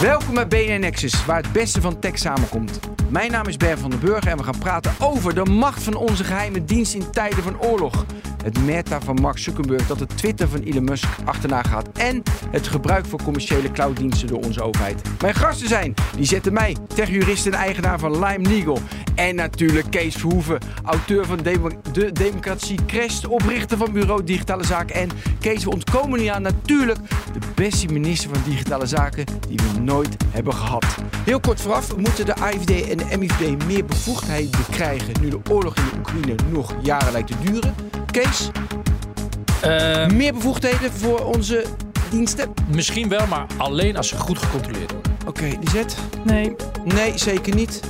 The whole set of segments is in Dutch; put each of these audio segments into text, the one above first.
Welkom bij BNN Nexus, waar het beste van tech samenkomt. Mijn naam is Ben van den Burger en we gaan praten over de macht van onze geheime dienst in tijden van oorlog. Het meta van Mark Zuckerberg dat het Twitter van Elon Musk achterna gaat. En het gebruik van commerciële clouddiensten door onze overheid. Mijn gasten zijn, die zetten mij, techjurist en eigenaar van Lime Legal. En natuurlijk Kees Verhoeven, auteur van Demo- De Democratie Crest, oprichter van Bureau Digitale Zaken. En Kees, we ontkomen niet aan natuurlijk de beste minister van Digitale Zaken die we nooit hebben gehad. Heel kort vooraf, moeten de AFD en de MIVD meer bevoegdheden krijgen nu de oorlog in de Oekraïne nog jaren lijkt te duren? Kees, Ehm, meer bevoegdheden voor onze diensten? misschien wel, maar alleen als ze goed gecontroleerd worden. Oké, die zet. Nee, Nee, zeker niet.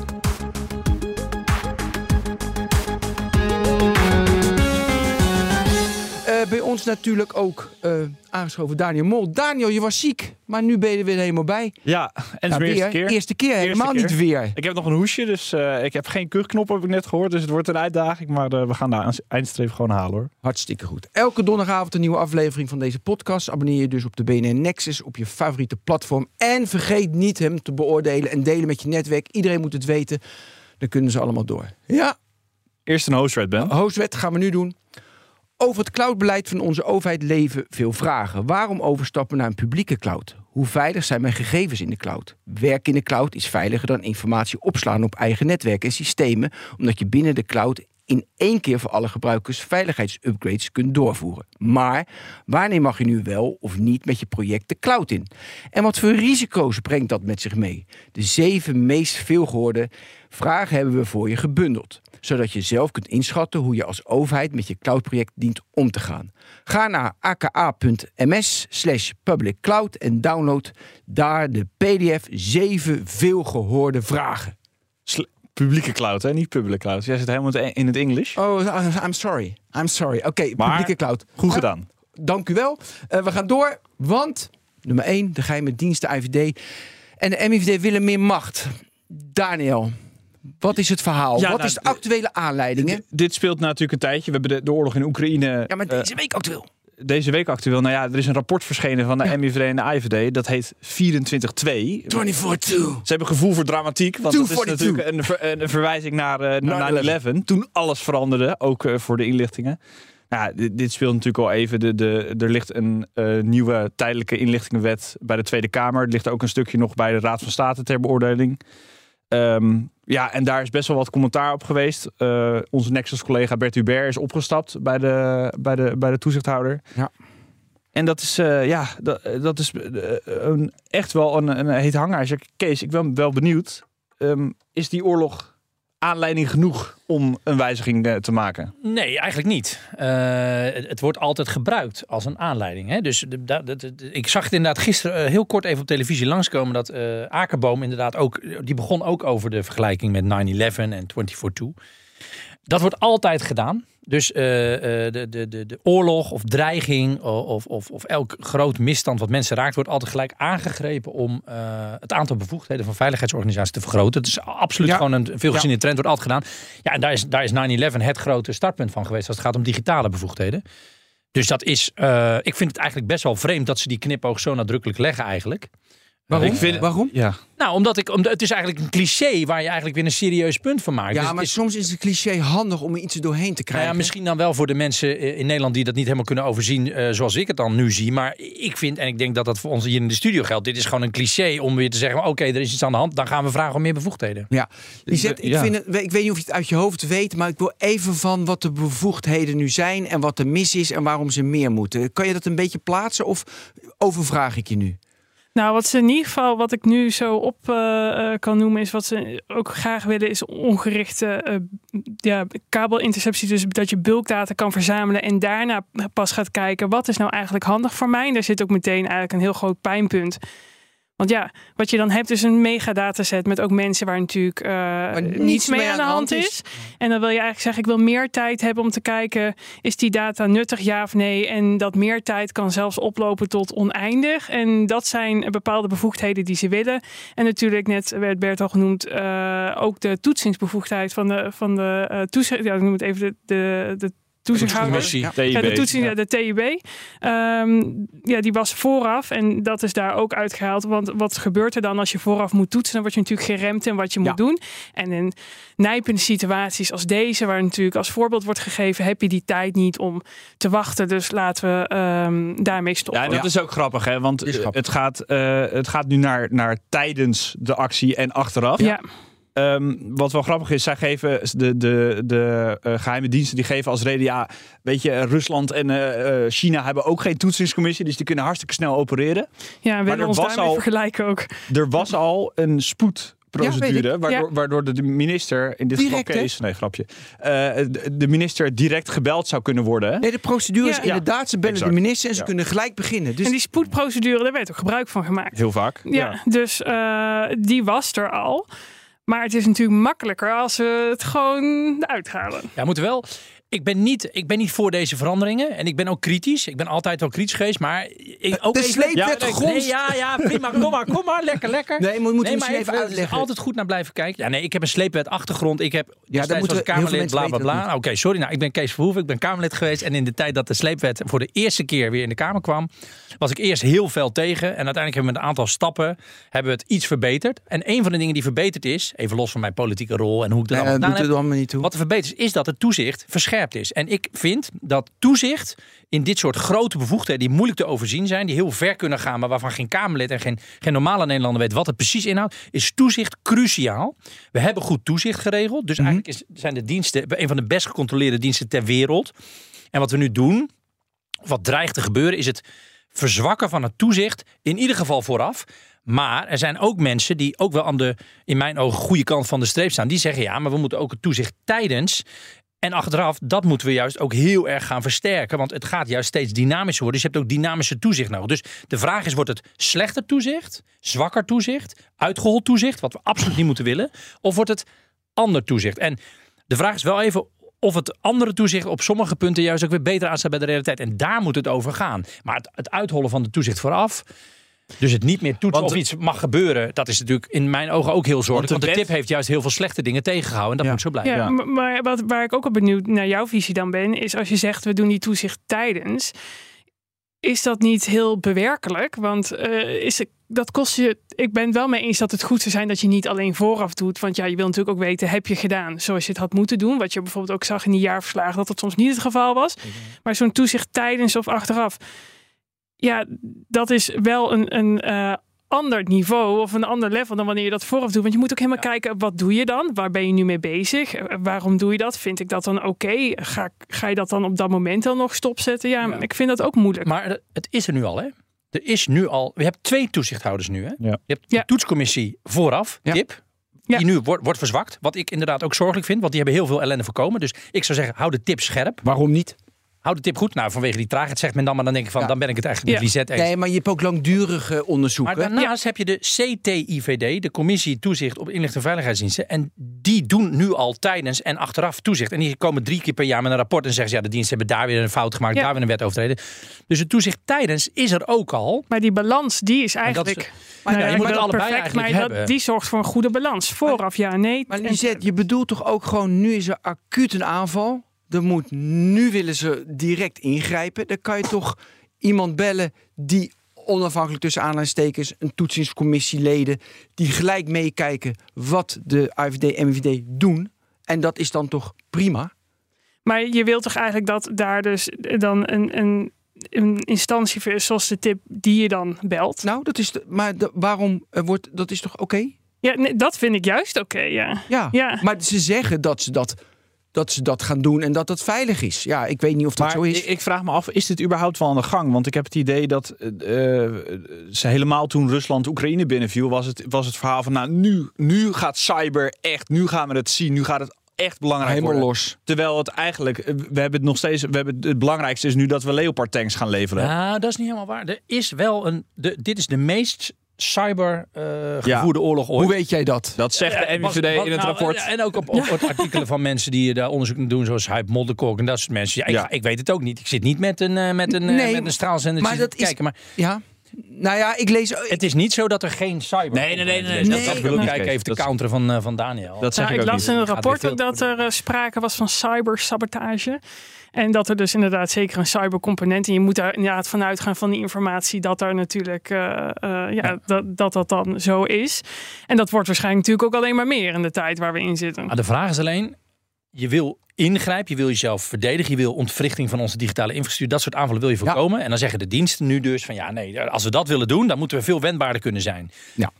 Bij ons natuurlijk ook eh, aangeschoven Daniel Mol. Daniel, je was ziek, maar nu ben je er weer helemaal bij. Ja, en Nou, mijn eerste weer. keer. Eerste keer, helemaal keer. niet weer. Ik heb nog een hoesje, dus eh, ik heb geen kuchknop, heb ik net gehoord. Dus het wordt een uitdaging, maar eh, we gaan de eindstreep gewoon halen hoor. Hartstikke goed. Elke donderdagavond een nieuwe aflevering van deze podcast. Abonneer je dus op de BNN Nexus op je favoriete platform. En vergeet niet hem te beoordelen en delen met je netwerk. Iedereen moet het weten. Dan kunnen ze allemaal door. Ja, Eerst een hostred, Ben. Gaan we nu doen. Over het cloudbeleid van onze overheid leven veel vragen. Waarom overstappen naar een publieke cloud? Hoe veilig zijn mijn gegevens in de cloud? Werk in de cloud is veiliger dan informatie opslaan op eigen netwerken en systemen, omdat je binnen de cloud in één keer voor alle gebruikers veiligheidsupgrades kunt doorvoeren. Maar wanneer mag je nu wel of niet met je project de cloud in? En wat voor risico's brengt dat met zich mee? De zeven meest veelgehoorde vragen hebben we voor je gebundeld zodat je zelf kunt inschatten hoe je als overheid met je cloudproject dient om te gaan. Ga naar aka.ms slash public cloud en download daar de pdf 7 veelgehoorde vragen. Publieke cloud, hè? niet public cloud. Jij zit helemaal in het- het Engels. Oh, I'm sorry. I'm sorry. Oké, publieke cloud. Goed gedaan. Dank u wel. Eh, we gaan door, want nummer 1, de geheime dienst, de IVD en de MIVD willen meer macht. Daniel, wat is het verhaal? Ja, wat nou, is de actuele aanleiding? hè? D- dit speelt natuurlijk een tijdje. We hebben de, de oorlog in Oekraïne Ja, maar eh, deze week actueel. deze week actueel. Nou ja, er is een rapport verschenen van de MIVD en de IVD. Dat heet 24-2. 24-2. Ze hebben gevoel voor dramatiek. Want dat is 242. natuurlijk een, ver- een verwijzing naar, eh, naar 9-11. Toen alles veranderde, ook eh, voor de inlichtingen. Nou, dit, dit speelt natuurlijk al even. De, de, er ligt een eh, nieuwe tijdelijke inlichtingenwet bij de Tweede Kamer. Er ligt ook een stukje nog bij de Raad van State ter beoordeling. Ehm, ja, en daar is best wel wat commentaar op geweest. Eh, onze Nexus-collega Bert Hubert is opgestapt bij de, bij de, bij de toezichthouder. Ja. En dat is, eh, ja, dat, dat is eh, een, echt wel een, een heet hangijzer. Kees, ik ben wel benieuwd. Ehm, is die oorlog aanleiding genoeg om een wijziging eh, te maken? Nee, eigenlijk niet. Eh, het, wordt altijd gebruikt als een aanleiding. Hè? Dus ik zag het inderdaad gisteren eh, heel kort even op televisie langskomen dat eh Akerboom inderdaad ook, die begon ook over de vergelijking met 9-11 en 24-2. Dat wordt altijd gedaan. Dus eh, eh, de, de, de, de oorlog of dreiging of, of, of elk groot misstand wat mensen raakt, wordt altijd gelijk aangegrepen om eh, het aantal bevoegdheden van veiligheidsorganisaties te vergroten. Het is absoluut Ja. gewoon een veelgeziene trend, wordt altijd gedaan. Ja, en daar is, daar is 9-11 het grote startpunt van geweest als het gaat om digitale bevoegdheden. Dus dat is, ik vind het eigenlijk best wel vreemd dat ze die knipoog zo nadrukkelijk leggen eigenlijk. Waarom? Ik vind- Waarom? Ja. Nou, omdat ik, omdat het is eigenlijk een cliché waar je eigenlijk weer een serieus punt van maakt. Ja, Dus maar is- soms is het cliché handig om er iets er doorheen te nou krijgen. ja, misschien dan wel voor de mensen eh, in Nederland die dat niet helemaal kunnen overzien eh, zoals ik het dan nu zie. Maar ik vind, en ik denk dat dat voor ons hier in de studio geldt, dit is gewoon een cliché om weer te zeggen, oké, er is iets aan de hand, dan gaan we vragen om meer bevoegdheden. Ja, Lisette, ik, Ja. vind het, ik weet niet of je het uit je hoofd weet, maar ik wil even van wat de bevoegdheden nu zijn en wat er mis is en waarom ze meer moeten. Kan je dat een beetje plaatsen of overvraag ik je nu? Nou, wat ze in ieder geval, wat ik nu zo op eh, eh, kan noemen, is wat ze ook graag willen, is ongerichte eh, ja, kabelinterceptie. Dus dat je bulkdata kan verzamelen en daarna pas gaat kijken, wat is nou eigenlijk handig voor mij? En daar zit ook meteen eigenlijk een heel groot pijnpunt. Want ja, wat je dan hebt is een megadataset met ook mensen waar natuurlijk eh, niets mee aan de hand is. En dan wil je eigenlijk zeggen, ik wil meer tijd hebben om te kijken, is die data nuttig ja of nee? En dat meer tijd kan zelfs oplopen tot oneindig. En dat zijn bepaalde bevoegdheden die ze willen. En natuurlijk, net werd Bert al genoemd, eh, ook de toetsingsbevoegdheid van de, van de eh toezicht. Ja, ik noem het even de, de, de toezichthouders. Ja, de toetsing, ja. de TIB. Ehm, ja, die was vooraf en dat is daar ook uitgehaald. Want wat gebeurt er dan als je vooraf moet toetsen? Dan word je natuurlijk geremd in wat je Ja. moet doen. En in nijpende situaties als deze, waar natuurlijk als voorbeeld wordt gegeven, heb je die tijd niet om te wachten. Dus laten we ehm, daarmee stoppen. Ja, dat is ook grappig, hè? Want grappig. het, gaat, eh, het gaat nu naar, naar tijdens de actie en achteraf. ja. Ehm, wat wel grappig is, zij geven de, de, de eh, geheime diensten die geven als reden, ja, weet je, Rusland en eh, eh, China hebben ook geen toetsingscommissie, dus die kunnen hartstikke snel opereren. ja, we willen ons daarmee al- vergelijken ook. Er was al een spoedprocedure, Ja, waardoor, Ja. waardoor de minister, in dit Direct, geval? Kees, nee grapje, eh, de, de minister direct gebeld zou kunnen worden. Hè? Nee, de procedure is Ja. inderdaad, ze bellen Exact. de minister en ze Ja. kunnen gelijk beginnen. Dus en die spoedprocedure, daar werd ook gebruik van gemaakt. Heel vaak. Ja, dus eh, die was er al. Maar het is natuurlijk makkelijker als we het gewoon uithalen. Ja, moeten wel. Ik ben, niet, ik ben niet voor deze veranderingen. En ik ben ook kritisch. Ik ben altijd wel kritisch geweest. Maar ik, ook de sleepwet ja. Nee, ja, ja, prima. Kom maar, kom maar. Lekker, lekker. Nee, maar we moeten Nee, even uitleggen. altijd goed naar blijven kijken. Ja, nee, ik heb een sleepwet achtergrond. Ik heb ja, moeten heel veel Kamerlid, bla bla dat bla. Oké, sorry. Nou, ik ben Kees Verhoeven. Ik ben Kamerlid geweest. En in de tijd dat de sleepwet voor de eerste keer weer in de Kamer kwam, was ik eerst heel fel tegen. En uiteindelijk hebben we met een aantal stappen hebben we het iets verbeterd. En een van de dingen die verbeterd is, even los van mijn politieke rol en hoe ik dat Nee, allemaal dat gedaan heb, allemaal niet toe. wat er verbeterd is, is dat het toezicht verscherpt is. En ik vind dat toezicht in dit soort grote bevoegdheden, die moeilijk te overzien zijn, die heel ver kunnen gaan, maar waarvan geen Kamerlid en geen, geen normale Nederlander weet wat het precies inhoudt, is toezicht cruciaal. We hebben goed toezicht geregeld. Dus eigenlijk is, zijn de diensten een van de best gecontroleerde diensten ter wereld. En wat we nu doen, of wat dreigt te gebeuren, is het verzwakken van het toezicht, in ieder geval vooraf. Maar er zijn ook mensen die ook wel aan de, in mijn ogen, goede kant van de streep staan. Die zeggen ja, maar we moeten ook het toezicht tijdens en achteraf, dat moeten we juist ook heel erg gaan versterken. Want het gaat juist steeds dynamischer worden. Dus je hebt ook dynamische toezicht nodig. Dus de vraag is, wordt het slechter toezicht, zwakker toezicht, uitgehold toezicht, wat we absoluut niet moeten willen? Of wordt het ander toezicht? En de vraag is wel even of het andere toezicht op sommige punten juist ook weer beter aanstaat bij de realiteit. En daar moet het over gaan. Maar het, het uithollen van de toezicht vooraf... Dus het niet meer toetsen Want- of iets mag gebeuren, dat is natuurlijk in mijn ogen ook heel zorgelijk. Want Want de tip heeft juist heel veel slechte dingen tegengehouden. En dat Ja. moet zo blijven. Ja, maar wat, waar ik ook op benieuwd naar jouw visie dan ben, is als je zegt we doen die toezicht tijdens, is dat niet heel bewerkelijk? Want eh, is het, dat kost je. Ik ben het wel mee eens dat het goed zou zijn dat je niet alleen vooraf doet. Want ja, je wil natuurlijk ook weten, heb je gedaan zoals je het had moeten doen? Wat je bijvoorbeeld ook zag in die jaarverslagen, dat dat soms niet het geval was. Maar zo'n toezicht tijdens of achteraf. Ja, dat is wel een, een eh, ander niveau of een ander level dan wanneer je dat vooraf doet. Want je moet ook helemaal kijken, wat doe je dan? Waar ben je nu mee bezig? Eh, Waarom doe je dat? Vind ik dat dan oké? Ga, ga je dat dan op dat moment dan nog stopzetten? Ja, Ja. ik vind dat ook moeilijk. Maar het is er nu al, hè? Er is nu al. We hebben twee toezichthouders nu, hè? Ja. Je hebt de Ja. toetscommissie vooraf, Ja. tip. Ja. Die nu wordt, wordt verzwakt. Wat ik inderdaad ook zorgelijk vind, want die hebben heel veel ellende voorkomen. Dus ik zou zeggen, hou de tip scherp. Waarom niet? Hou de tip goed. Nou, vanwege die traagheid zegt men dan, maar dan denk ik van, Ja. dan ben ik het eigenlijk met Ja. Lisette eens. Nee, maar je hebt ook langdurige onderzoeken. Maar daarnaast heb je de CTIVD, de Commissie Toezicht op Inlichting en Veiligheidsdiensten. En die doen nu al tijdens en achteraf toezicht. En die komen drie keer per jaar met een rapport en zeggen ze, ja, de diensten hebben daar weer een fout gemaakt, Ja. daar weer een wet overtreden. Dus het toezicht tijdens is er ook al. Maar die balans, die is eigenlijk. Maar nou je moet dat allebei perfect, eigenlijk maar dat, die zorgt voor een goede balans. Vooraf, ja, nee. Maar Lisette, je bedoelt toch ook gewoon, nu is er acuut een aanval. Er moet, nu willen ze direct ingrijpen. Dan kan je toch iemand bellen die onafhankelijk tussen aanhalingstekens, een toetsingscommissieleden, die gelijk meekijken wat de AVD en MVD doen. En dat is dan toch prima? Maar je wilt toch eigenlijk dat daar dus dan een, een, een instantie voor is, zoals de tip die je dan belt. Nou, dat is de, maar de- waarom wordt dat is toch oké? Ja, nee, dat vind ik juist oké, ja. Ja. Ja. Maar ze zeggen dat ze dat, dat ze dat gaan doen en dat dat veilig is. Ja, ik weet niet of dat Maar zo is. ik, ik vraag me af, is dit überhaupt wel aan de gang? Want ik heb het idee dat eh, eh, ze helemaal toen Rusland Oekraïne binnenviel, was het, was het verhaal van nou, nu, nu gaat cyber echt, nu gaan we het zien, nu gaat het echt belangrijk Helemaal worden. los. Terwijl het eigenlijk, eh, we hebben het nog steeds, we hebben het belangrijkste is nu dat we Leopard tanks gaan leveren. Nou, dat is niet helemaal waar. Er is wel een. De, dit is de meest cyber eh, Ja. gevoerde oorlog ooit. Hoe weet jij dat? Dat zegt de MIVD wat- in het nou, rapport. En en ook op, op, op artikelen van mensen die daar onderzoek naar doen, zoals Hype Modderkolk en dat soort mensen. Ja, ik, Ja. ik weet het ook niet. Ik zit niet met een, eh, met een, eh, Nee, met een straalzender maar te dat is- kijken. Maar Ja, Nou ja, ik lees... Het is niet zo dat er geen cyber. Nee, nee, nee, nee, Dat, nee. dat wil ik kijken even te Dat- counteren van, eh, van Daniel. Dat zeg Nou, ik ik las niet. in een rapport ook dat er eh, sprake was van cybersabotage. En dat er dus inderdaad zeker een cybercomponent. En je moet daar inderdaad vanuit gaan van die informatie dat daar natuurlijk eh, eh, ja, Dat, dat dat dan zo is. En dat wordt waarschijnlijk natuurlijk ook alleen maar meer in de tijd waar we in zitten. Maar de vraag is alleen, je wil ingrijpen, je wil jezelf verdedigen, je wil ontwrichting van onze digitale infrastructuur, dat soort aanvallen wil je voorkomen. En dan zeggen de diensten nu dus van ja, nee, als we dat willen doen, dan moeten we veel wendbaarder kunnen zijn. Ja.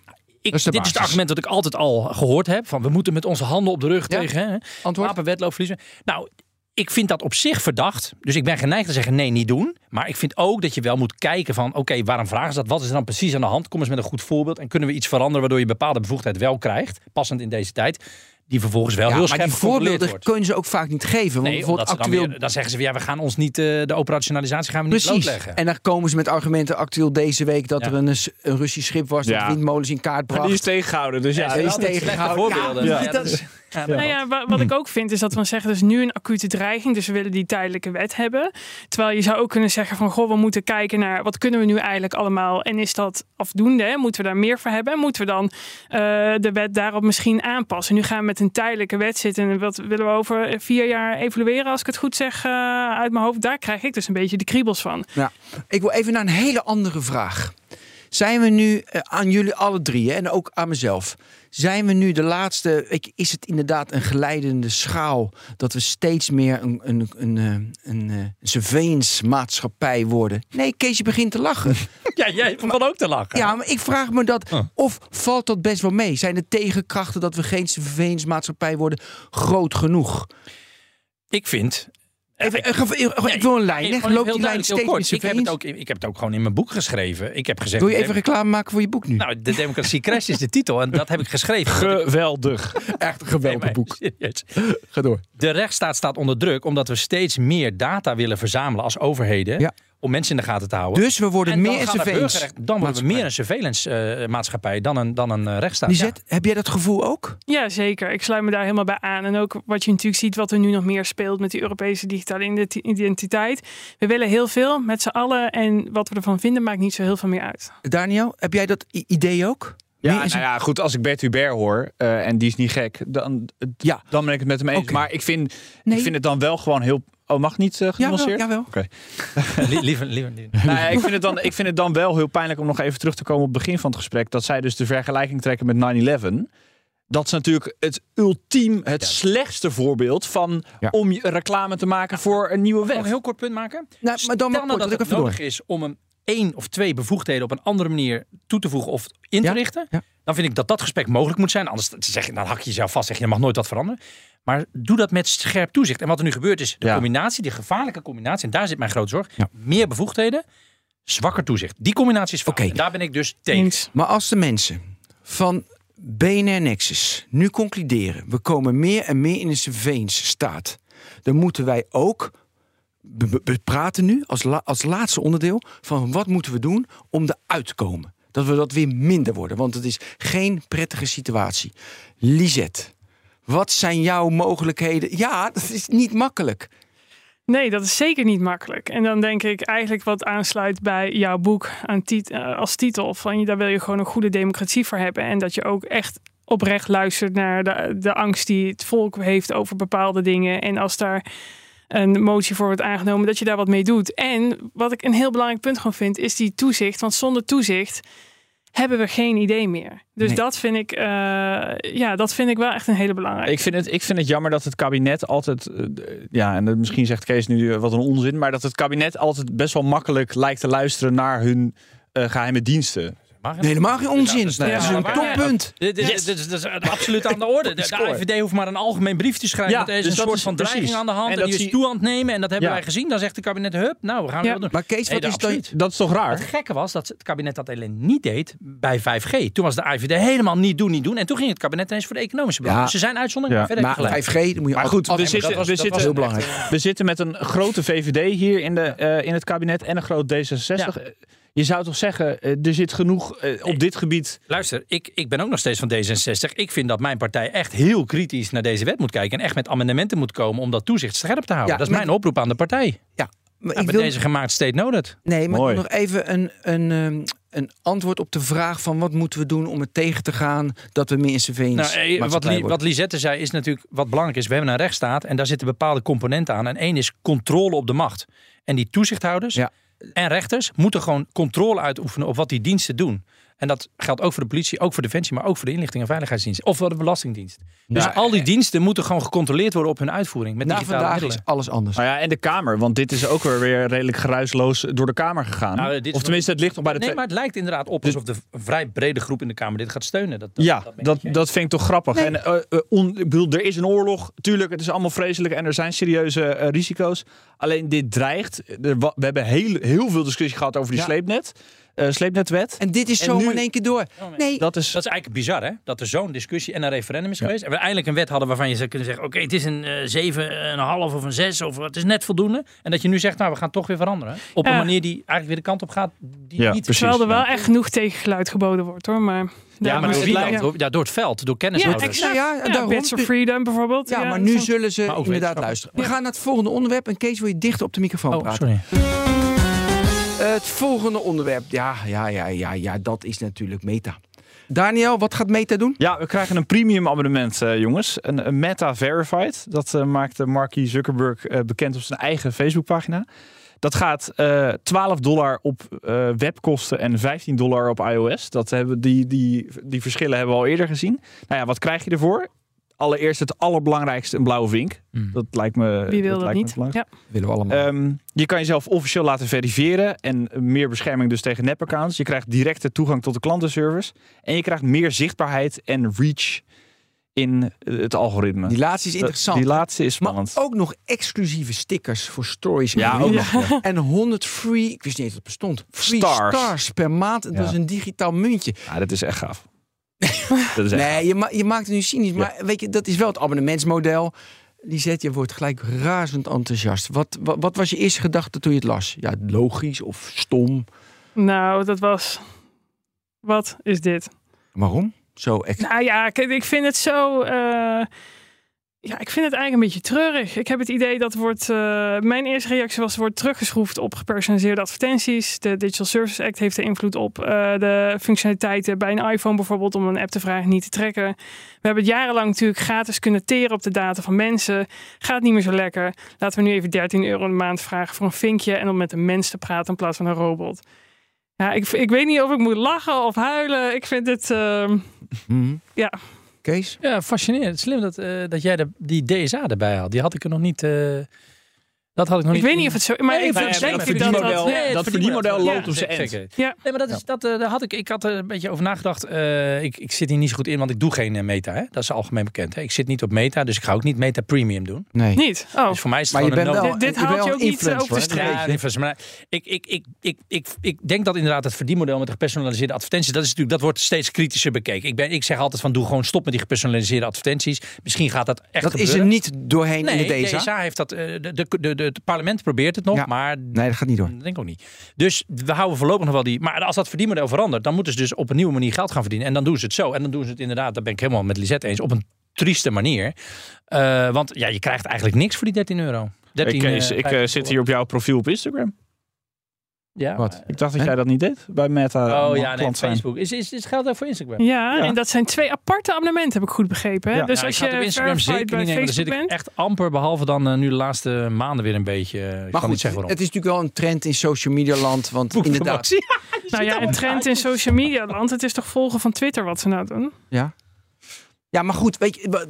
Ik, is dit is het argument dat ik altijd al gehoord heb. Van we moeten met onze handen op de rug Ja. tegen hè, Antwoord? wapenwetloop verliezen. Nou, ik vind dat op zich verdacht. Dus ik ben geneigd te zeggen nee, niet doen. Maar ik vind ook dat je wel moet kijken van oké, waarom vragen ze dat? Wat is er dan precies aan de hand? Kom eens met een goed voorbeeld. En kunnen we iets veranderen waardoor je bepaalde bevoegdheid wel krijgt. Passend in deze tijd. Die vervolgens wel Ja, heel maar scherp die gecontroleerd voorbeelden wordt. kunnen ze ook vaak niet geven. Want Nee, bijvoorbeeld dan, actueel... weer- dan zeggen ze weer, ja, we gaan ons niet, eh, de operationalisatie gaan we niet Precies. blootleggen. En dan komen ze met argumenten actueel deze week dat Ja. er een, een Russisch schip was dat Ja. windmolens in kaart Maar bracht. die is tegengehouden, dus ja. die is tegengehouden. voorbeelden. Ja, Maar ja, dat is- ja, Nou ja, wa- wat ik ook vind is dat we zeggen, dus nu een acute dreiging, dus we willen die tijdelijke wet hebben. Terwijl je zou ook kunnen zeggen van, goh, we moeten kijken naar wat kunnen we nu eigenlijk allemaal en is dat afdoende? Hè? Moeten we daar meer voor hebben? Moeten we dan eh, de wet daarop misschien aanpassen? Nu gaan we met een tijdelijke wet zitten en wat willen we over vier jaar evalueren, als ik het goed zeg eh, uit mijn hoofd. Daar krijg ik dus een beetje de kriebels van. Ik wil even naar een hele andere vraag. Zijn we nu eh, aan jullie alle drie hè, en ook aan mezelf? Zijn we nu de laatste? je, Is het inderdaad een geleidende schaal dat we steeds meer een, een, een, eh, een, eh, surveillance maatschappij worden? Nee, Kees, je begint te lachen. ja, jij begon ook te lachen. Ja, maar ik vraag me dat. Oh. Of valt dat best wel mee? Zijn de tegenkrachten dat we geen surveillance maatschappij worden groot genoeg? Ik vind... Even, eh, eh, ik wil een lijn. Loopt heel die lijn steeds kort. Ik heb, het ook, ik heb het ook gewoon in mijn boek geschreven. Ik heb gezegd... Wil je even reclame maken voor je boek nu? Nou, de Democratie Crash is de titel en dat heb ik geschreven. Geweldig. Echt een geweldig boek. serieus. Ga door. De rechtsstaat staat onder druk omdat we steeds meer data willen verzamelen als overheden. Ja. Om mensen in de gaten te houden. Dus we worden en dan meer een surveillance. Dan worden we meer een surveillance eh, maatschappij dan een, dan een eh, rechtsstaat. Lisette, heb jij dat gevoel ook? Ja, zeker. Ik sluit me daar helemaal bij aan. En ook wat je natuurlijk ziet, wat er nu nog meer speelt met die Europese digitale identi- identiteit. We willen heel veel met z'n allen. En wat we ervan vinden, maakt niet zo heel veel meer uit. Daniel, heb jij dat idee ook? Ja, nou ja, goed, als ik Bert Hubert hoor, eh, en die is niet gek, dan, Ja. dan ben ik het met hem eens. Oké. Maar ik vind, Nee. ik vind het dan wel gewoon heel... Oh, mag niet uh, genuanceerd? jawel. Lie- liever, liever, liever. Nou ja, ik, vind het dan, ik vind het dan wel heel pijnlijk om nog even terug te komen op het begin van het gesprek. Dat zij dus de vergelijking trekken met 9-11. Dat is natuurlijk het ultiem, het slechtste voorbeeld van Ja. om je reclame te maken voor een nieuwe Nog een wet. heel kort punt maken. Nou, maar dan maar Stel nou kort, dat dat ik het nodig door. is om een één of twee bevoegdheden op een andere manier toe te voegen of in te Ja, richten. ja. Dan vind ik dat dat gesprek mogelijk moet zijn. Anders zeg je, dan hak je jezelf vast. Zeg je, je mag nooit wat veranderen. Maar doe dat met scherp toezicht. En wat er nu gebeurt is de Ja. combinatie, die gevaarlijke combinatie. En daar zit mijn grote zorg. Ja. Meer bevoegdheden, zwakker toezicht. Die combinatie is fout. En daar ben ik dus tegen. Maar als de mensen van BNR Nexus nu concluderen... we komen meer en meer in een surveillance staat... dan moeten wij ook be- praten nu als, als laatste onderdeel... van wat moeten we doen om eruit te komen. Dat we dat weer minder worden, want het is geen prettige situatie. Lisette, wat zijn jouw mogelijkheden? Ja, dat is niet makkelijk. Nee, dat is zeker niet makkelijk. En dan denk ik eigenlijk wat aansluit bij jouw boek aan eh, als titel. Van daar wil je gewoon een goede democratie voor hebben. En dat je ook echt oprecht luistert naar de angst die het volk heeft over bepaalde dingen. En als daar een motie voor wordt aangenomen, dat je daar wat mee doet. En wat ik een heel belangrijk punt gewoon vind, is die toezicht. Want zonder toezicht hebben we geen idee meer. Dus Nee. dat vind ik, eh, ja, dat vind ik wel echt een hele belangrijke. Ik vind, het, ik vind het jammer dat het kabinet altijd, eh, ja, en misschien zegt Kees nu eh, wat een onzin, maar dat het kabinet altijd best wel makkelijk lijkt te luisteren naar hun eh, geheime diensten. Nee, helemaal geen onzin. is- Dat is een toppunt. Dit is, absoluut aan de orde. De. IVD hoeft maar een algemeen brief te schrijven. Ja, dat er is dus een dat soort is van precies. dreiging aan de hand. En En, dat die is toe aan het nemen. En dat hebben Ja. wij gezien. Dan zegt het kabinet, hup, nou, we gaan Ja. wel doen. Maar Kees, wat is absoluut. Dat is toch raar? Het gekke was dat het kabinet dat alleen niet deed bij 5G. Toen was de IVD helemaal niet doen, niet doen. En toen ging het kabinet ineens voor de economische belangen. Ja. Dus ze zijn uitzondering, Ja. maar verder Maar heb je gelijk. 5G, dan moet je Maar goed, we zitten, Dat was- we dat zitten, was heel belangrijk. We zitten met een grote VVD hier in, de, eh, in het kabinet en een groot D66. Je zou toch zeggen, eh, er zit genoeg eh, op dit gebied. Luister, ik, ik ben ook nog steeds van D66. Ik vind dat mijn partij echt heel kritisch naar deze wet moet kijken. En echt met amendementen moet komen om dat toezicht scherp te houden. Ja, dat is maar- mijn oproep aan de partij. Ja, maar ik met wil, deze gemaakt state noted. nee, maar ik Mooi. nog even een, een, ehm, een antwoord op de vraag van wat moeten we doen om het tegen te gaan dat we meer surveillance Nou, eh, wat, Li- wat Lisette zei is natuurlijk wat belangrijk is. We hebben een rechtsstaat en daar zitten bepaalde componenten aan. En één is controle op de macht. En die toezichthouders Ja. En rechters moeten gewoon controle uitoefenen op wat die diensten doen. En dat geldt ook voor de politie, ook voor Defensie, maar ook voor de inlichting en veiligheidsdienst. Of voor de Belastingdienst. Dus Nou, al die diensten moeten gewoon gecontroleerd worden op hun uitvoering. Met Na digitale vandaag middelen. is alles anders. Nou ja, en de Kamer, want dit is ook weer, weer redelijk geruisloos door de Kamer gegaan. Nou, of tenminste, het ligt nog bij de Nee, maar het lijkt inderdaad op Dus- alsof de vrij brede groep in de Kamer dit gaat steunen. Dat, dat, Ja, dat dat, vind ik toch grappig. En, eh, eh, on- ik bedoel, er is een oorlog, tuurlijk, het is allemaal vreselijk en er zijn serieuze eh, risico's. Alleen dit dreigt. Er we hebben heel, heel veel discussie gehad over die Ja. sleepnet, eh, sleepnetwet. En dit is En zomaar nu- in één keer door. Nee, Dat is, Dat is eigenlijk bizar, hè? Dat er zo'n discussie en een referendum is geweest. En we eindelijk een wet hadden waarvan je zou kunnen zeggen: oké, het is een eh 7,5 of een 6 of het is net voldoende. En dat je nu zegt: nou, we gaan toch weer veranderen. Op een Ja. manier die eigenlijk weer de kant op gaat die Ja, niet. precies. Terwijl er wel ja. echt genoeg tegengeluid geboden wordt hoor. Maar, Ja, maar maar door het Ja, door het veld, door ja, kennishouders. exact. Ja, Ja, daarom. Bits of Freedom bijvoorbeeld. Ja, maar nu zo- zullen ze inderdaad luisteren. We gaan naar het volgende onderwerp. En Kees, wil je dichter op de microfoon Oh, praten? sorry. Het volgende onderwerp. Ja, ja, ja, ja, ja, dat is natuurlijk Meta. Daniel, wat gaat Meta doen? Ja, we krijgen een premium abonnement, eh, jongens. Een, een Meta Verified. Dat eh, maakte Marky Zuckerberg eh, bekend op zijn eigen Facebookpagina. Dat gaat eh 12 dollar op eh, webkosten en 15 dollar op iOS. Dat hebben, die, die, die verschillen hebben we al eerder gezien. Nou ja, wat krijg je ervoor? Allereerst het allerbelangrijkste, een blauwe vink. Hmm. Dat lijkt me Wie wil dat, lijkt me niet? Ja. Willen we allemaal. Ehm, je kan jezelf officieel laten verifiëren en meer bescherming dus tegen nepaccounts. Je krijgt directe toegang tot de klantenservice en je krijgt meer zichtbaarheid en reach in eh, het algoritme. die laatste is interessant. Die laatste is maar spannend. ook nog exclusieve stickers voor stories. Ja, en ook nog. En 100 free, ik wist niet eens dat het bestond. Free Stars. stars, per maand. Het Ja. was een digitaal muntje. Ja, dat is echt gaaf. dat is echt Nee, je, ma je maakt het nu cynisch. Maar weet je, dat is wel het abonnementsmodel. Lisette, je wordt gelijk razend enthousiast. Wat, wat, wat was je eerste gedachte toen je het las? Ja, logisch of stom? Nou, dat was... Wat is dit? Waarom? Zo ex- Nou ja, ik vind het zo. eh, ja, ik vind het eigenlijk een beetje treurig. Ik heb het idee dat wordt. eh, mijn eerste reactie was: wordt teruggeschroefd op gepersonaliseerde advertenties. De Digital Services Act heeft er invloed op. Eh, de functionaliteiten bij een iPhone bijvoorbeeld om een app te vragen niet te trekken. We hebben het jarenlang natuurlijk gratis kunnen teren op de data van mensen. Gaat niet meer zo lekker. Laten we nu even 13 euro de maand vragen voor een vinkje en om met een mens te praten in plaats van een robot. Ja, ik, ik weet niet of ik moet lachen of huilen. Ik vind het. ehm, Mhm. Ja. Kees? Ja, fascinerend. Slim dat, eh, dat jij de, die DSA erbij had. Die had ik er nog niet. eh, dat had ik nog Ik niet. weet niet of het zo maar Nee, ik ja, maar dat verdienmodel- dat, Nee, het dat verdienmodel loopt loopt op zijn zeker, end. zeker. Ja. Nee, maar dat is, dat, eh, daar had ik, ik had er een beetje over nagedacht. Eh, ik, ik zit hier niet zo goed in, want ik doe geen eh, meta. Hè? Dat is algemeen bekend. Hè? Ik zit niet op meta, dus ik ga ook niet meta premium doen. Nee. niet. Oh. Dus voor mij is het Maar je gewoon bent een wel, Dit- haalt je ook niet, over de. Ja, influencer, maar ik, ik, ik, ik, ik, ik denk dat inderdaad het verdienmodel met de gepersonaliseerde advertenties, dat, is natuurlijk, dat wordt steeds kritischer bekeken. Ik, ben, ik zeg altijd van doe gewoon stop met die gepersonaliseerde advertenties. Misschien gaat dat echt Dat is er niet doorheen in de DSA. DSA heeft dat. de, de, het parlement probeert het nog, Ja. maar Nee, dat gaat niet door. dat denk ik ook niet. Dus we houden voorlopig nog wel die. Maar als dat verdienmodel verandert, dan moeten ze dus op een nieuwe manier geld gaan verdienen. En dan doen ze het zo. En dan doen ze het inderdaad, daar ben ik helemaal met Lisette eens, op een trieste manier. Eh, want ja, je krijgt eigenlijk niks voor die 13 euro. 13, ik, Kees, eh, ik eh, 15 zit hier op jouw profiel op Instagram. Ja. Wat? Ik dacht dat jij dat niet deed bij Meta. Oh ja, nee, zijn. Facebook. Is, is, is geldt ook voor Instagram? Ja, Ja. en dat zijn twee aparte abonnementen, heb ik goed begrepen. Hè? Ja. dus Ja, als je op Instagram zeker niet nemen. Daar zit ik echt amper, behalve dan eh, nu de laatste maanden weer een beetje. eh, Ik Maar kan goed, niet zeggen waarom. het is natuurlijk wel een trend in social media land. Want inderdaad, nou ja, een trend in social media land. Het is toch volgen van Twitter wat ze nou doen? Ja. Ja, maar goed, weet je,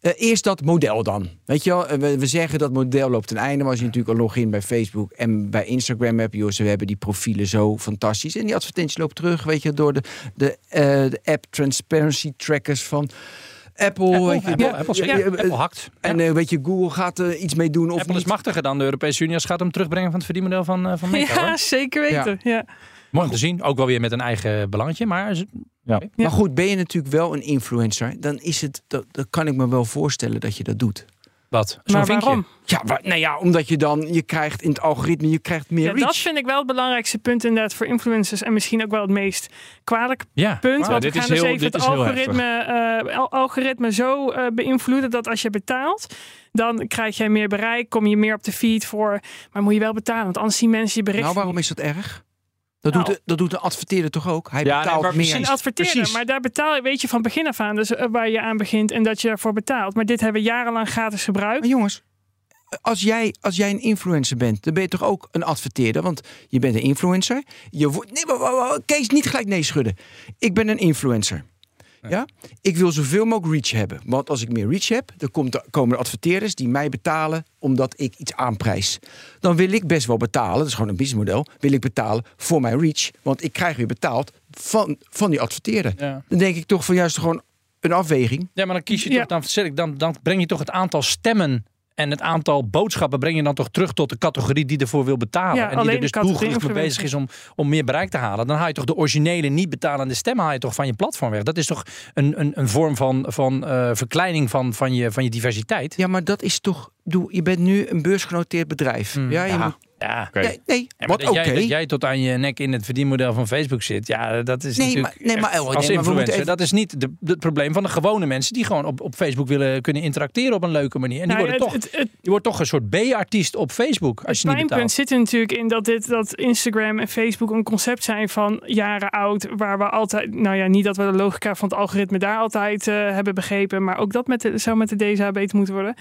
eh, eerst dat model dan. Weet je wel, eh, we, we zeggen dat model loopt ten einde. Maar als je natuurlijk een login bij Facebook en bij Instagram hebt, joh, ze hebben die profielen zo fantastisch. En die advertenties lopen terug, weet je, door de, de, eh, de app transparency trackers van Apple. Apple, weet je, Apple, de- Apple, ja, zeker. Apple hakt. En weet je, Google gaat er iets mee doen of Apple is machtiger dan de Europese Unie gaat het terugbrengen van het verdienmodel van, van Meta. Ja, hoor. zeker weten. Ja. Mooi om te zien. Ook wel weer met een eigen belangetje. Maar ze- Maar goed, ben je natuurlijk wel een influencer, dan is het, dat, dat kan ik me wel voorstellen dat je dat doet. wat? Zo'n Maar vinkje. waarom? Ja, nou ja, omdat je dan, je krijgt in het algoritme, je krijgt meer Ja, reach. dat vind ik wel het belangrijkste punt inderdaad voor influencers. En misschien ook wel het meest kwalijke Ja. punt. Ja, want dit we is gaan dus heel- even dit het algoritme, eh, al- algoritme zo eh, beïnvloeden dat als je betaalt, dan krijg jij meer bereik, kom je meer op de feed voor. Maar moet je wel betalen, want anders zien mensen je bericht. Nou, waarom is dat erg? Dat, Nou. doet, de- dat doet een adverteerder toch ook? Hij Ja, betaalt meer. Een adverteerder, precies. maar daar betaal je, weet je van begin af aan, dus eh, waar je aan begint en dat je daarvoor betaalt. Maar dit hebben we jarenlang gratis gebruikt. Maar jongens, als jij, als jij een influencer bent, dan ben je toch ook een adverteerder? Want je bent een influencer. Je wordt, nee, maar, maar- maar- Kees, niet gelijk nee schudden. Ik ben een influencer. Ja? Ik wil zoveel mogelijk reach hebben. Want als ik meer reach heb, dan komt komen er adverteerders die mij betalen omdat ik iets aanprijs. Dan wil ik best wel betalen, dat is gewoon een businessmodel, wil ik betalen voor mijn reach. Want ik krijg weer betaald van, van die adverteerder. Ja. Dan denk ik toch van juist gewoon een afweging. Ja, maar dan kies je Ja. toch, dan, zeg ik, dan, dan breng je toch het aantal stemmen en het aantal boodschappen breng je dan toch terug tot de categorie die ervoor wil betalen. Ja, en die er dus doelgericht mee bezig is om, om meer bereik te halen. Dan haal je toch de originele niet betalende stemmen haal je toch van je platform weg. Dat is toch een, een, een vorm van, van eh, verkleining van, van, je, van je diversiteit. Ja, maar dat is toch. Doe, je bent nu een beursgenoteerd bedrijf. Hmm. ja, je Ja. moet, Ja. Oké. nee, nee. Ja, maar wat dat, oké. jij, dat jij tot aan je nek in het verdienmodel van Facebook zit, ja, dat is Nee, natuurlijk maar- nee, maar- oh, nee, als maar we moeten influencer. even- Dat is niet de, het probleem van de gewone mensen die gewoon op, op Facebook willen kunnen interacteren op een leuke manier. En die, Nou, worden het, toch, het, het, die wordt toch een soort B-artiest op Facebook als het je niet betaalt. zit er natuurlijk in dat, dit, dat Instagram en Facebook een concept zijn van jaren oud. Waar we altijd, nou ja, niet dat we de logica van het algoritme daar altijd eh, hebben begrepen. Maar ook dat met de, zou met de DSA beter moeten worden.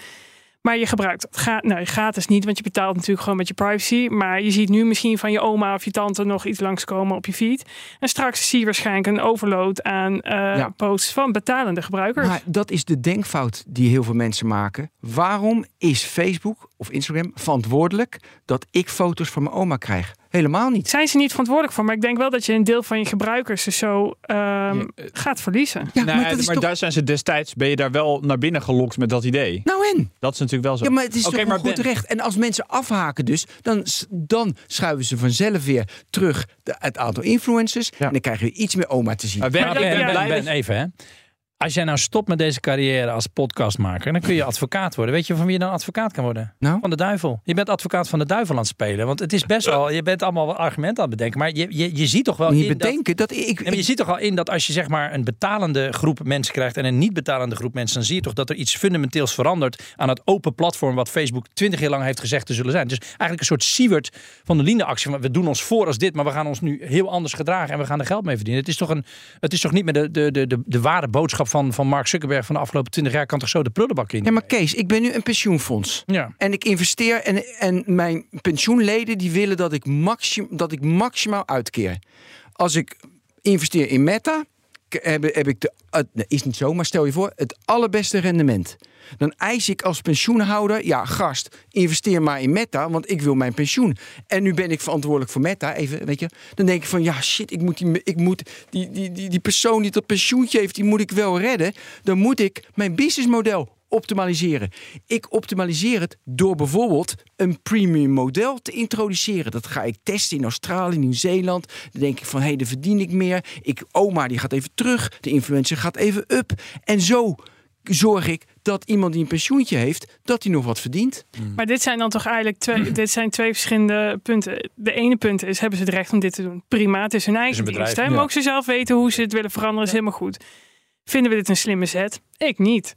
Maar je gebruikt het ga, nou, gratis niet, want je betaalt natuurlijk gewoon met je privacy. Maar je ziet nu misschien van je oma of je tante nog iets langskomen op je feed. En straks zie je waarschijnlijk een overload aan eh, Ja. posts van betalende gebruikers. Maar dat is de denkfout die heel veel mensen maken. Waarom is Facebook of Instagram verantwoordelijk dat ik foto's van mijn oma krijg? Helemaal niet. Zijn ze niet verantwoordelijk voor, maar ik denk wel dat je een deel van je gebruikers dus zo ehm, Ja, eh, gaat verliezen. Ja, Nee, maar dat is toch... daar zijn ze destijds, ben je daar wel naar binnen gelokt met dat idee. Nou en? Dat is natuurlijk wel zo. Ja, maar het is Oké, toch maar een goed Ben- recht. En als mensen afhaken dus, dan, dan schuiven ze vanzelf weer terug de, het aantal influencers. En dan krijgen we iets meer oma te zien. Maar Ben, even hè. Als jij nou stopt met deze carrière als podcastmaker, dan kun je advocaat worden. Weet je van wie je dan advocaat kan worden? Nou? Van de duivel. Je bent advocaat van de duivel aan het spelen. Want het is best wel, je bent allemaal wel argumenten aan het bedenken. Maar je, je, je ziet toch wel Niet in dat, bedenken dat, ik... Nee, je ziet toch al in dat als je zeg maar een betalende groep mensen krijgt en een niet betalende groep mensen, dan zie je toch dat er iets fundamenteels verandert aan het open platform wat Facebook twintig jaar lang heeft gezegd te zullen zijn. Dus eigenlijk een soort Siewert van de Linde actie. van We doen ons voor als dit, maar we gaan ons nu heel anders gedragen en we gaan er geld mee verdienen. Het is toch, een, het is toch niet meer de, de, de, de, de ware boodschap van, van Mark Zuckerberg van de afgelopen twintig jaar kan toch zo de prullenbak in? Ja, maar Kees, ik ben nu een pensioenfonds. Ja. En ik investeer en, en mijn pensioenleden die willen dat ik, maxim, dat ik maximaal uitkeer. Als ik investeer in Meta, heb, ik de, is niet zo, maar stel je voor, het allerbeste rendement. Dan eis ik als pensioenhouder, ja gast, investeer maar in Meta, want ik wil mijn pensioen. En nu ben ik verantwoordelijk voor Meta, even, weet je. Dan denk ik van, ja shit, ik moet die, ik moet die, die, die, die persoon die dat pensioentje heeft, die moet ik wel redden. Dan moet ik mijn businessmodel optimaliseren. Ik optimaliseer het door bijvoorbeeld een premium model te introduceren. Dat ga ik testen in Australië, Nieuw-Zeeland. Dan denk ik van, hé, hey, daar verdien ik meer. Ik, oma, die gaat even terug. De influencer gaat even up. En zo zorg ik dat iemand die een pensioentje heeft, dat hij nog wat verdient. Maar dit zijn dan toch eigenlijk Mm. twee, dit zijn twee verschillende punten. De ene punt is, hebben ze het recht om dit te doen? Prima, het is hun eigen een bedrijf, dienst. Ja. Mogen ze zelf weten hoe ze het willen veranderen, is helemaal goed. Vinden we dit een slimme zet? Ik niet.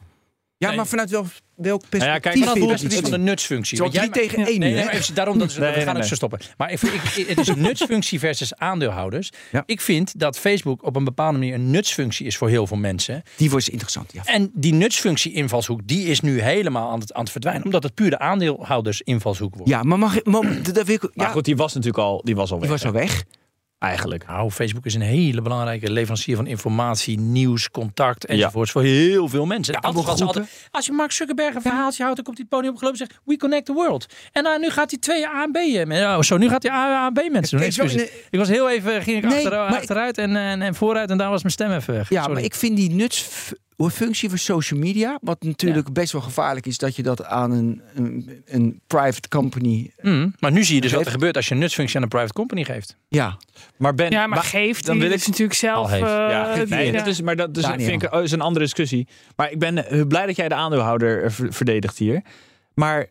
Ja, Nee. maar vanuit wel, welk ja, perspectief kijk, Vanaf het iets van de nutsfunctie. Zo drie tegen één Nee, maar even, daarom dat we nee, gaan nee. zo stoppen. Maar ik, ik- het is een nutsfunctie versus aandeelhouders. Ja. Ik vind dat Facebook op een bepaalde manier een nutsfunctie is voor heel veel mensen. Die wordt interessant, ja. En die nutsfunctie invalshoek, die is nu helemaal aan het, aan het verdwijnen. Omdat het puur de aandeelhouders invalshoek wordt. Ja, maar mag ik... dat wil ik Maar ja, goed, die was natuurlijk al, die was al die weg. was al weg. Eigenlijk. Nou, Facebook is een hele belangrijke leverancier van informatie, nieuws, contact enzovoorts voor heel veel mensen. Ja, allemaal was altijd, als je Mark Zuckerberg een verhaaltje houdt, dan komt hij het podium opgelopen en zegt We connect the world. En nou, nu gaat hij twee A en B. eh, Oh, zo, nu gaat hij A en B mensen doen. Zo-. Ik was heel even, ging ik Nee, achter, maar- achteruit en, en, en vooruit en daar was mijn stem even weg. Ja, Sorry. maar ik vind die nutsfunctie voor social media, wat natuurlijk best wel gevaarlijk is dat je dat aan een, een, een private company. Mm, maar nu zie je dus wat er gebeurt als je een nutsfunctie aan een private company geeft. Ja, Maar Ben, Ja, maar geeft, dan die wil is ik- natuurlijk zelf... Eh, Ja, die- nee, ja. dat is, maar dat dus Daniel. vind ik oh, is een andere discussie. Maar ik ben eh, blij dat jij de aandeelhouder eh, ver- verdedigt hier. Maar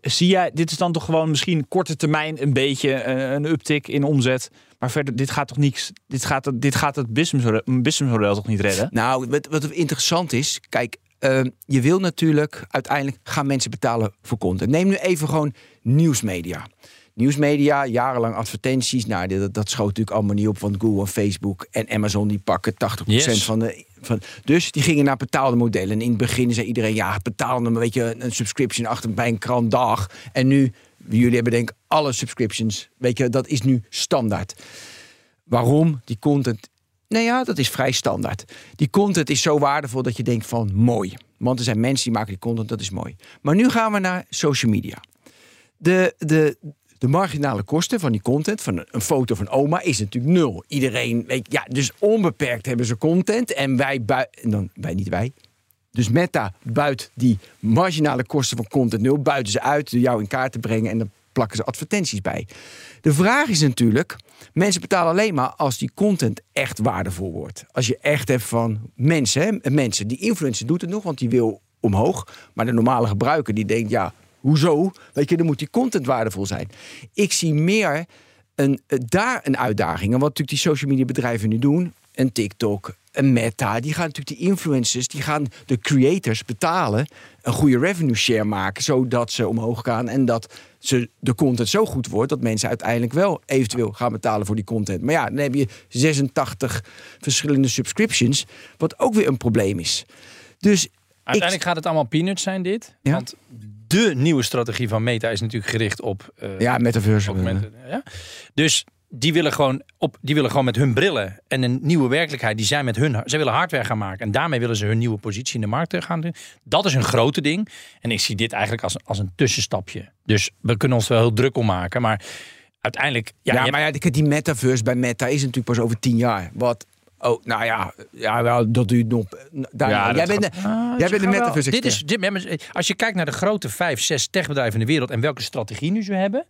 zie jij, dit is dan toch gewoon misschien korte termijn een beetje eh, een uptick in omzet. Maar verder, dit gaat toch niks. Dit gaat, dit gaat het businessmodel, businessmodel toch niet redden? nou, wat, wat interessant is, kijk, ehm, je wil natuurlijk uiteindelijk gaan mensen betalen voor content. Neem nu even gewoon nieuwsmedia. Nieuwsmedia, jarenlang advertenties. Nou, dat, dat schoot natuurlijk allemaal niet op. Want Google en Facebook en Amazon die pakken 80% Yes. van de. Van, dus die gingen naar betaalde modellen. En in het begin zei iedereen: ja, betaalde een beetje een subscription achter bij een krant dag. En nu, jullie hebben denk ik alle subscriptions. Weet je, dat is nu standaard. Waarom? Die content. Nou ja, dat is vrij standaard. Die content is zo waardevol dat je denkt van mooi. Want er zijn mensen die maken die content, dat is mooi. Maar nu gaan we naar social media. De, de, de marginale kosten van die content, van een- foto van oma, is natuurlijk nul. Iedereen, weet, ja, dus onbeperkt hebben ze content. En wij, en dan wij niet wij. Dus Meta buit die marginale kosten van content nul, buiten ze uit door jou in kaart te brengen en dan plakken ze advertenties bij. De vraag is natuurlijk, mensen betalen alleen maar als die content echt waardevol wordt. Als je echt hebt van mensen, hè, mensen, die influencer doet het nog, want die wil omhoog. Maar de normale gebruiker die denkt, ja, hoezo? Weet je, dan moet die content waardevol zijn. Ik zie meer een, eh, daar een uitdaging. En wat natuurlijk die social media bedrijven nu doen, een TikTok, een Meta, die gaan natuurlijk die influencers, die gaan de creators betalen, een goede revenue share maken, zodat ze omhoog gaan en dat ze de content zo goed wordt dat mensen uiteindelijk wel eventueel gaan betalen voor die content. Maar ja, dan heb je 86 verschillende subscriptions, wat ook weer een probleem is. Dus Uiteindelijk gaat het allemaal peanuts zijn dit. Ja. Want de nieuwe strategie van Meta is natuurlijk gericht op... eh, ja, metaverse. augmented, ja. Dus die willen, gewoon op, die willen gewoon met hun brillen en een nieuwe werkelijkheid. Die zijn met hun. Ze willen hardware gaan maken. En daarmee willen ze hun nieuwe positie in de markt eh, gaan doen. Dat is een grote ding. En ik zie dit eigenlijk als, als een tussenstapje. Dus we kunnen ons wel heel druk om maken. Maar uiteindelijk. Ja, Ja, maar ja, die metaverse bij Meta is natuurlijk pas over tien jaar. Wat? Oh, nou ja, ja wel, dat duurt nog. Daar, Ja, jij bent de, Ah, jij bent de Dit is, dit, als je kijkt naar de grote vijf, zes techbedrijven in de wereld en welke strategie nu ze hebben,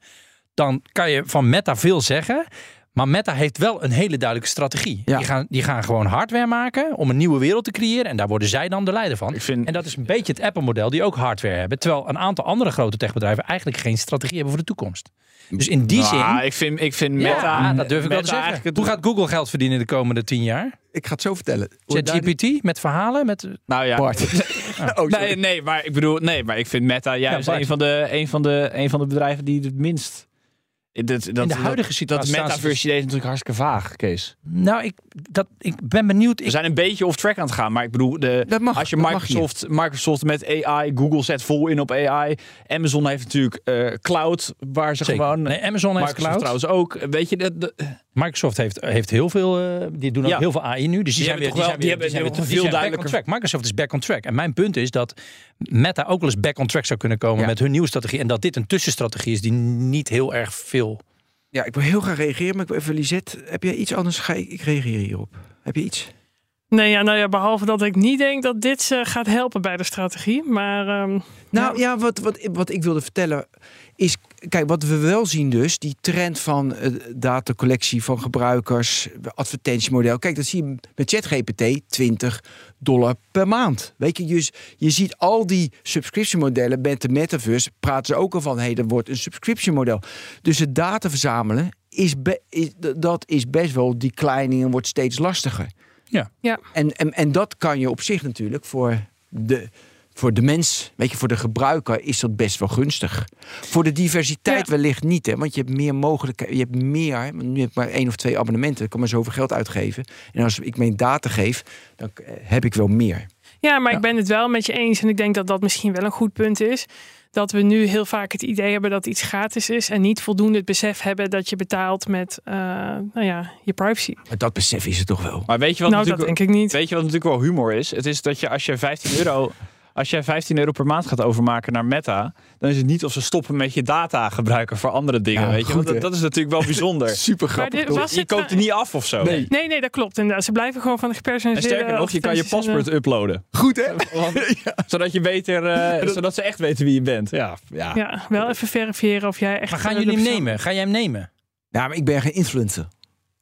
dan kan je van Meta veel zeggen. Maar Meta heeft wel een hele duidelijke strategie. Ja. Die, gaan, die gaan gewoon hardware maken om een nieuwe wereld te creëren. En daar worden zij dan de leider van. Vind- En dat is een beetje het Apple-model, die ook hardware hebben. Terwijl een aantal andere grote techbedrijven eigenlijk geen strategie hebben voor de toekomst. Dus in die Nou, zin. ik vind, ik vind Ja, Meta... dat durf ik wel te zeggen. het- Hoe gaat Google geld verdienen de komende tien jaar? Ik ga het zo vertellen. ChatGPT met verhalen? Met, Nou ja, Bart. oh, nee, nee, maar ik bedoel, nee, maar ik vind Meta juist Bart. een, van de, een, van de, een van de bedrijven die het minst. Dat, dat, in de huidige situatie. dat metaverse idee is natuurlijk hartstikke vaag, Kees. Nou, ik, dat, ik ben benieuwd. We zijn een beetje off track aan het gaan, maar ik bedoel, de, Dat mag, als je dat mag Microsoft, Microsoft met AI, Google zet vol in op AI, Amazon heeft natuurlijk eh, cloud, waar ze Zeker. gewoon. Nee, Amazon heeft Microsoft cloud. trouwens ook. Weet je, dat, Microsoft heeft, heeft heel veel. eh, die doen ook Ja. heel veel AI nu. Dus die, Die zijn weer, toch wel- die hebben- zijn die weer- hebben die veel zijn back on duidelijker- track. Microsoft is back on track. En mijn punt is dat Meta ook wel eens back on track zou kunnen komen Ja. met hun nieuwe strategie. En dat dit een tussenstrategie is die niet heel erg veel. Ja, ik wil heel graag reageren, maar ik wil even Lisette. Heb jij iets anders? Ga ik, ik reageer hierop. Heb je iets? Nee, ja, nou ja, behalve dat ik niet denk dat dit ze gaat helpen bij de strategie. Maar ehm, Nou ja, wat, wat, wat ik wilde vertellen is, kijk, wat we wel zien dus, die trend van eh, datacollectie van gebruikers, advertentiemodel. Kijk, dat zie je met ChatGPT, 20 dollar per maand. Weet je, dus je ziet al die subscription modellen met de metaverse, praten ze ook al van, hé, hey, er wordt een subscription model. Dus het data verzamelen, is, be- is, dat is best wel declining en wordt steeds lastiger. Ja. Ja. En, en, en dat kan je op zich natuurlijk voor de, voor de mens, weet je, voor de gebruiker is dat best wel gunstig. Voor de diversiteit Ja. wellicht niet, hè, want je hebt meer mogelijkheden. Je hebt meer, want nu heb ik maar één of twee abonnementen, ik kan maar zoveel geld uitgeven. En als ik mijn data geef, dan eh, heb ik wel meer. Ja, maar Ja. ik ben het wel met je eens. En ik denk dat dat misschien wel een goed punt is. Dat we nu heel vaak het idee hebben dat iets gratis is. En niet voldoende het besef hebben dat je betaalt met eh, nou ja, je privacy. Maar dat besef is het toch wel. maar weet je wat nou, dat natuurlijk, denk ik niet. weet je wat natuurlijk wel humor is? Het is dat je als je 15 euro. Als jij 15 euro per maand gaat overmaken naar Meta, dan is het niet of ze stoppen met je data gebruiken voor andere dingen. Ja, weet je? goed, Want dat, is natuurlijk wel bijzonder. Super Maar grappig. dit Je koopt er eh, niet af of zo. Nee. Nee, nee, dat klopt inderdaad. Ze blijven gewoon van de En gepersonaliseerde sterker nog, je kan je en, paspoort uploaden. Goed hè? Want- Zodat je beter, eh, zodat ze echt weten wie je bent. Ja, ja. eh, Ja, wel even verifiëren of jij echt... Maar gaan eh, jullie hem nemen? Ga jij hem nemen? Ja, maar ik ben geen influencer.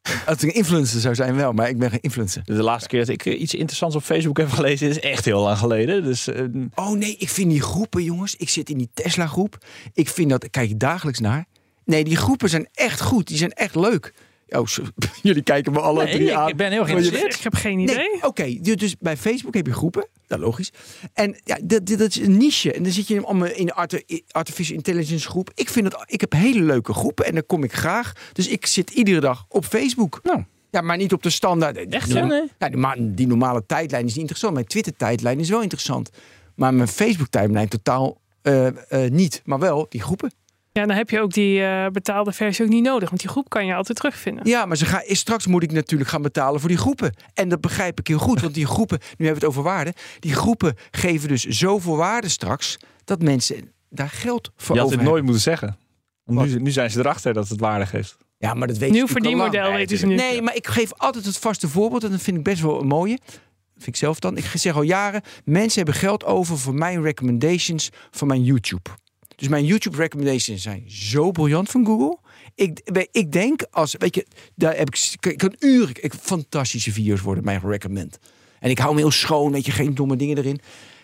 Als ik een influencer zou zijn wel, maar ik ben geen influencer. De laatste keer dat ik eh, iets interessants op Facebook heb gelezen is echt heel lang geleden. Dus eh, Oh nee, ik vind die groepen, jongens. Ik zit in die Tesla groep. Ik vind dat, ik kijk dagelijks naar. Nee, die groepen zijn echt goed. Die zijn echt leuk. Oh, jullie kijken me alle Nee, drie ik, aan. ik ben heel geïnteresseerd. Ik heb geen idee. Nee, oké. du- Dus bij Facebook heb je groepen. Dat logisch. En ja, dat, dat dat is een niche. En dan zit je allemaal in de arti- artificial intelligence groep. Ik vind dat ik heb hele leuke groepen en daar kom ik graag. Dus ik zit iedere dag op Facebook. Nou. Ja, maar niet op de standaard. Echt, Die- ja? Nee. Ja, die, die normale tijdlijn is niet interessant. Mijn Twitter tijdlijn is wel interessant. Maar mijn Facebook tijdlijn totaal eh, eh, niet. Maar wel die groepen. Ja, dan heb je ook die eh, betaalde versie ook niet nodig. Want die groep kan je altijd terugvinden. Ja, maar ze gaan, straks moet ik natuurlijk gaan betalen voor die groepen. En dat begrijp ik heel goed. Want die groepen, nu hebben we het over waarde. Die groepen geven dus zoveel waarde straks. Dat mensen daar geld voor Je had over dit nooit hebben. moeten zeggen. Want nu, nu zijn ze erachter dat het waarde geeft. Ja, maar dat weet Nieuw verdienmodel weten ze nu. Nee, maar ik geef altijd het vaste voorbeeld. En dat vind ik best wel een mooie. Vind ik zelf dan. Ik zeg al jaren. Mensen hebben geld over voor mijn recommendations van mijn YouTube. Dus mijn YouTube recommendations zijn zo briljant van Google. Ik, ik denk als, weet je, daar heb ik, ik kan uren, ik, fantastische video's worden mij recommend. En ik hou me heel schoon, weet je, geen domme dingen erin.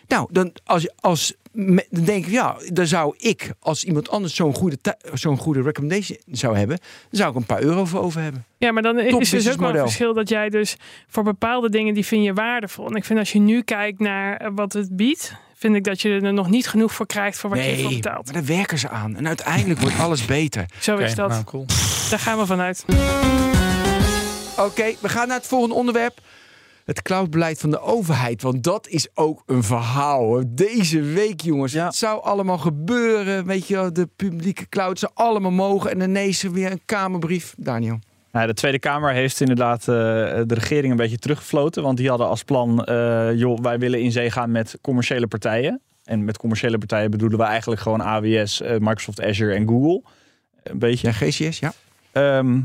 Nou, dan, als, als, dan denk ik, ja, dan zou ik, als iemand anders zo'n goede, zo'n goede recommendation zou hebben, dan zou ik een paar euro voor over hebben. Ja, maar dan is dus ook wel een verschil dat jij dus voor bepaalde dingen die vind je waardevol. En ik vind als je nu kijkt naar eh, wat het biedt, vind ik dat je er nog niet genoeg voor krijgt voor wat je ervoor betaalt. maar daar werken ze aan. En uiteindelijk wordt alles beter. Zo is dat. nou, cool. Daar gaan we vanuit. Oké, we gaan naar het volgende onderwerp. Het cloudbeleid van de overheid. Want dat is ook een verhaal. hoor. Deze week, jongens. Ja. Het zou allemaal gebeuren. Weet je, wel, de publieke cloud zou allemaal mogen. En dan er weer een Kamerbrief. Daniel. Nou, de Tweede Kamer heeft inderdaad eh, de regering een beetje teruggefloten. Want die hadden als plan, eh, joh, wij willen in zee gaan met commerciële partijen. En met commerciële partijen bedoelen we eigenlijk gewoon AWS, eh, Microsoft Azure en Google. Een beetje. Ja, GCS, ja. Ehm,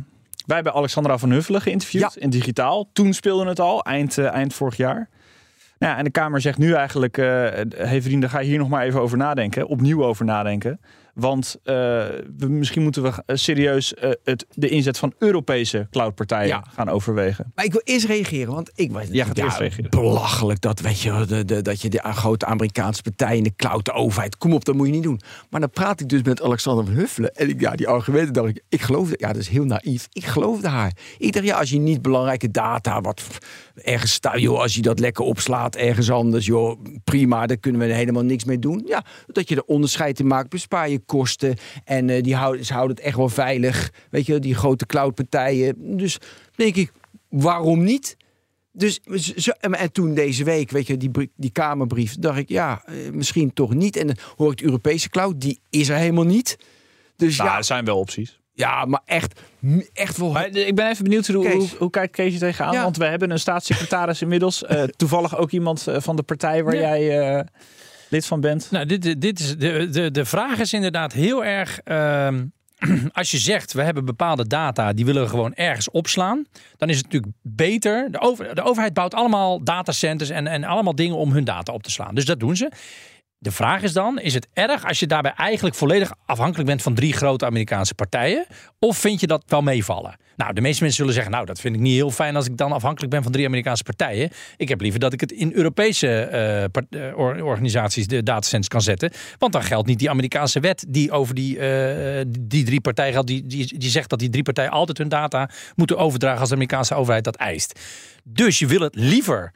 wij hebben Alexandra van Huffelen geïnterviewd Ja. in digitaal. Toen speelde het al, eind, eind vorig jaar. Nou ja, en de Kamer zegt nu eigenlijk, hey vrienden, ga hier nog maar even over nadenken. Opnieuw over nadenken. Want eh, we, misschien moeten we eh, serieus eh, het, de inzet van Europese cloudpartijen Ja. gaan overwegen. Maar ik wil eerst reageren, want ik was Jij gaat eerst reageren. belachelijk dat, weet je, wel, de, de, dat je de grote Amerikaanse partij in de cloud, de overheid, kom op, dat moet je niet doen. Maar dan praat ik dus met Alexander van Huffelen en ik, ja, die argumenten dacht ik, ik geloofde, ja, dat is heel naïef. Ik geloofde haar. Ik dacht, ja, als je niet belangrijke data, wat ergens joh, als je dat lekker opslaat ergens anders, joh, prima, daar kunnen we helemaal niks mee doen. Ja, dat je er onderscheid in maakt, bespaar je kosten en eh, die houden, ze houden het echt wel veilig, weet je, die grote cloudpartijen. Dus denk ik, waarom niet? Dus zo, en en toen deze week, weet je, die, die Kamerbrief, dacht ik, ja, eh, misschien toch niet. En dan hoor ik de Europese cloud, die is er helemaal niet. Dus Nou, ja, er zijn wel opties. Ja, maar echt, echt wel. Maar ik ben even benieuwd hoe, hoe, hoe kijkt Kees er tegenaan? Ja. Want we hebben een staatssecretaris inmiddels. eh, toevallig ook iemand eh, van de partij waar Ja. jij eh, lid van bent. Nou, dit, dit is de, de, de vraag is inderdaad heel erg. ehm, als je zegt, we hebben bepaalde data, die willen we gewoon ergens opslaan. Dan is het natuurlijk beter. De, over, de overheid bouwt allemaal datacenters en, en allemaal dingen om hun data op te slaan. Dus dat doen ze. De vraag is dan, is het erg als je daarbij eigenlijk volledig afhankelijk bent van drie grote Amerikaanse partijen? Of vind je dat wel meevallen? Nou, de meeste mensen zullen zeggen, nou, dat vind ik niet heel fijn als ik dan afhankelijk ben van drie Amerikaanse partijen. Ik heb liever dat ik het in Europese eh, eh, or- organisaties de datacenters kan zetten. Want dan geldt niet die Amerikaanse wet die over die, eh, die drie partijen geldt. Die, die, die zegt dat die drie partijen altijd hun data moeten overdragen als de Amerikaanse overheid dat eist. Dus je wil het liever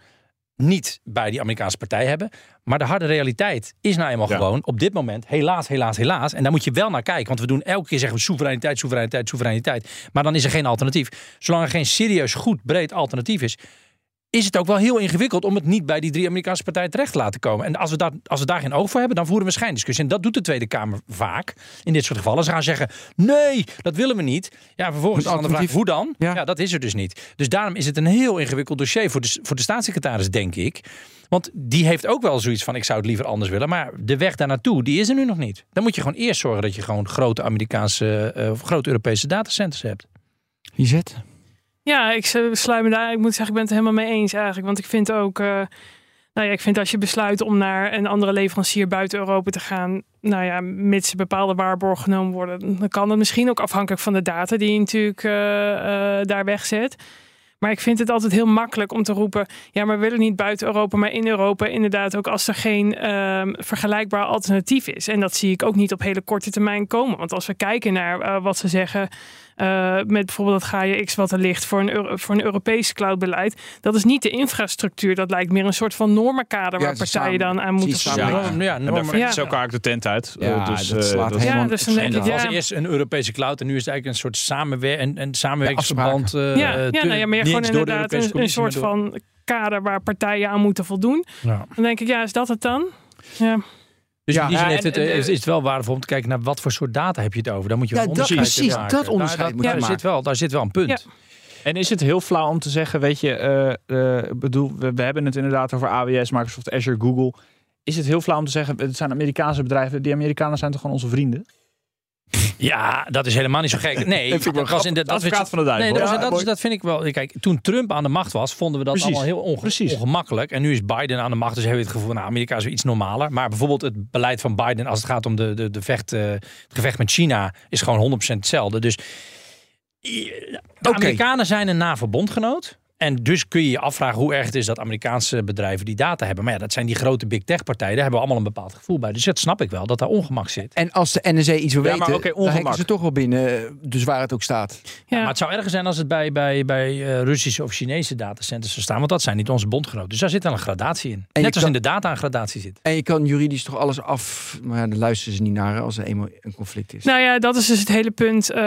niet bij die Amerikaanse partij hebben. Maar de harde realiteit is nou eenmaal Ja. gewoon op dit moment, helaas, helaas, helaas. En daar moet je wel naar kijken. Want we doen elke keer zeggen we soevereiniteit, soevereiniteit, soevereiniteit. Maar dan is er geen alternatief. Zolang er geen serieus, goed, breed alternatief is, is het ook wel heel ingewikkeld om het niet bij die drie Amerikaanse partijen terecht te laten komen. En als we, daar, als we daar geen oog voor hebben, dan voeren we schijndiscussie. En dat doet de Tweede Kamer vaak in dit soort gevallen. Ze gaan zeggen, nee, dat willen we niet. Ja, vervolgens dan de vraag, hoe dan? Ja. Ja. dat is er dus niet. Dus daarom is het een heel ingewikkeld dossier voor de, voor de staatssecretaris, denk ik. Want die heeft ook wel zoiets van, ik zou het liever anders willen. Maar de weg daar naartoe, die is er nu nog niet. Dan moet je gewoon eerst zorgen dat je gewoon grote Amerikaanse, eh, of grote Europese datacenters hebt. Lisette? Ja, ik sluit me daar. Ik moet zeggen, ik ben het er helemaal mee eens eigenlijk. Want ik vind ook. eh, nou ja, ik vind als je besluit om naar een andere leverancier buiten Europa te gaan. Nou ja, mits bepaalde waarborgen genomen worden. Dan kan het misschien ook afhankelijk van de data die je natuurlijk eh, eh, daar wegzet. Maar ik vind het altijd heel makkelijk om te roepen. Ja, maar we willen niet buiten Europa, maar in Europa. Inderdaad, ook als er geen ehm, vergelijkbaar alternatief is. En dat zie ik ook niet op hele korte termijn komen. Want als we kijken naar wat ze zeggen. Uh, met bijvoorbeeld dat Gaia X wat er ligt voor een, Euro, voor een Europees cloudbeleid. Dat is niet de infrastructuur. Dat lijkt meer een soort van normenkader waar partijen dan aan moeten voldoen. Ja, ja, normen. Ja. Zo elkaar de tent uit. Ja, dus, dat slaat uh, helemaal... Ja, dus dan denk ik, was eerst een Europese cloud en nu is het eigenlijk een soort samenwer een, een samenwerkingsverband. Uh, ja, ja, nou ja, meer gewoon inderdaad een, een soort van kader waar partijen aan moeten voldoen. Dan denk ik, ja, is dat het dan? Ja. Dus in die zin het, is, het wel waardevol om te kijken naar wat voor soort data heb je het over. Dan moet je wel onderscheid dat, Precies, maken. dat onderscheid daar, daar, daar zit wel, daar zit wel een punt. En is het heel flauw om te zeggen, weet je, uh, bedoel, we, we, hebben het inderdaad over AWS, Microsoft Azure, Google. Is het heel flauw om te zeggen, het zijn Amerikaanse bedrijven, die Amerikanen zijn toch gewoon onze vrienden? Ja, dat is helemaal niet zo gek. Nee, dat, dat was in de advocaat van de duivel. Nee, dat, dat, dat, vind ik wel. Kijk, toen Trump aan de macht was, vonden we dat allemaal heel ongemakkelijk. En nu is Biden aan de macht, dus hebben we het gevoel, nou, Amerika is iets normaler. Maar bijvoorbeeld het beleid van Biden als het gaat om de, de, de vecht, uh, het gevecht met China is gewoon 100% hetzelfde. Dus de Amerikanen zijn een NAVO-bondgenoot. En dus kun je je afvragen hoe erg het is dat Amerikaanse bedrijven die data hebben. Maar ja, dat zijn die grote big tech partijen. Daar hebben we allemaal een bepaald gevoel bij. Dus dat snap ik wel, dat daar ongemak zit. En als de NSA iets wil ja, weten, okay, dan hacken ze toch wel binnen. Dus waar het ook staat. Ja. maar het zou erger zijn als het bij, bij, bij uh, Russische of Chinese datacenters zou staan. Want dat zijn niet onze bondgenoten. Dus daar zit wel een gradatie in. En Net als in de data een gradatie zit. En je kan juridisch toch alles af... Maar ja, daar luisteren ze niet naar als er eenmaal een conflict is. Nou ja, dat is dus het hele punt. Uh,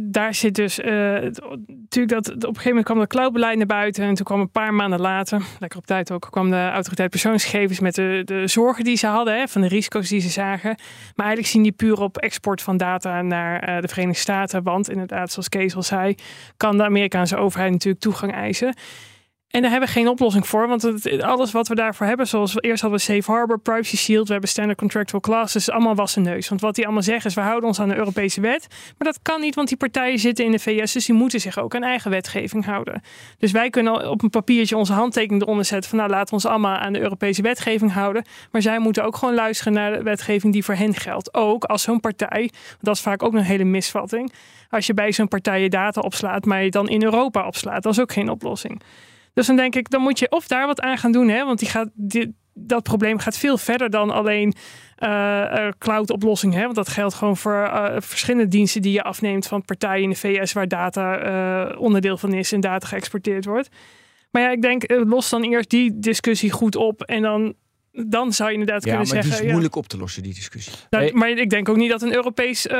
daar zit dus... Uh, natuurlijk dat op een gegeven moment kwam de cloudbeleid naar buiten. En toen kwam een paar maanden later, lekker op tijd ook, kwam de autoriteit persoonsgegevens met de, de zorgen die ze hadden, hè, van de risico's die ze zagen. Maar eigenlijk zien die puur op export van data naar uh, de Verenigde Staten. Want inderdaad, zoals Kees al zei, kan de Amerikaanse overheid natuurlijk toegang eisen. En daar hebben we geen oplossing voor, want alles wat we daarvoor hebben, zoals eerst hadden we Safe Harbor, Privacy Shield, we hebben Standard Contractual Classes, allemaal wassen neus. Want wat die allemaal zeggen is, we houden ons aan de Europese wet. Maar dat kan niet, want die partijen zitten in de VS, dus die moeten zich ook aan eigen wetgeving houden. Dus wij kunnen op een papiertje onze handtekening eronder zetten van, nou laten we ons allemaal aan de Europese wetgeving houden. Maar zij moeten ook gewoon luisteren naar de wetgeving die voor hen geldt. Ook als zo'n partij, dat is vaak ook een hele misvatting, als je bij zo'n partij je data opslaat, maar je dan in Europa opslaat, dat is ook geen oplossing. Dus dan denk ik, dan moet je of daar wat aan gaan doen, hè, want die gaat, die, dat probleem gaat veel verder dan alleen uh, cloud-oplossing. Hè? Want dat geldt gewoon voor uh, verschillende diensten die je afneemt van partijen in de VS waar data onderdeel van is en data geëxporteerd wordt. Maar ja, ik denk, los dan eerst die discussie goed op en dan dan zou je inderdaad kunnen zeggen... Ja, het is moeilijk op te lossen, die discussie. Nou, Maar ik denk ook niet dat een Europees uh,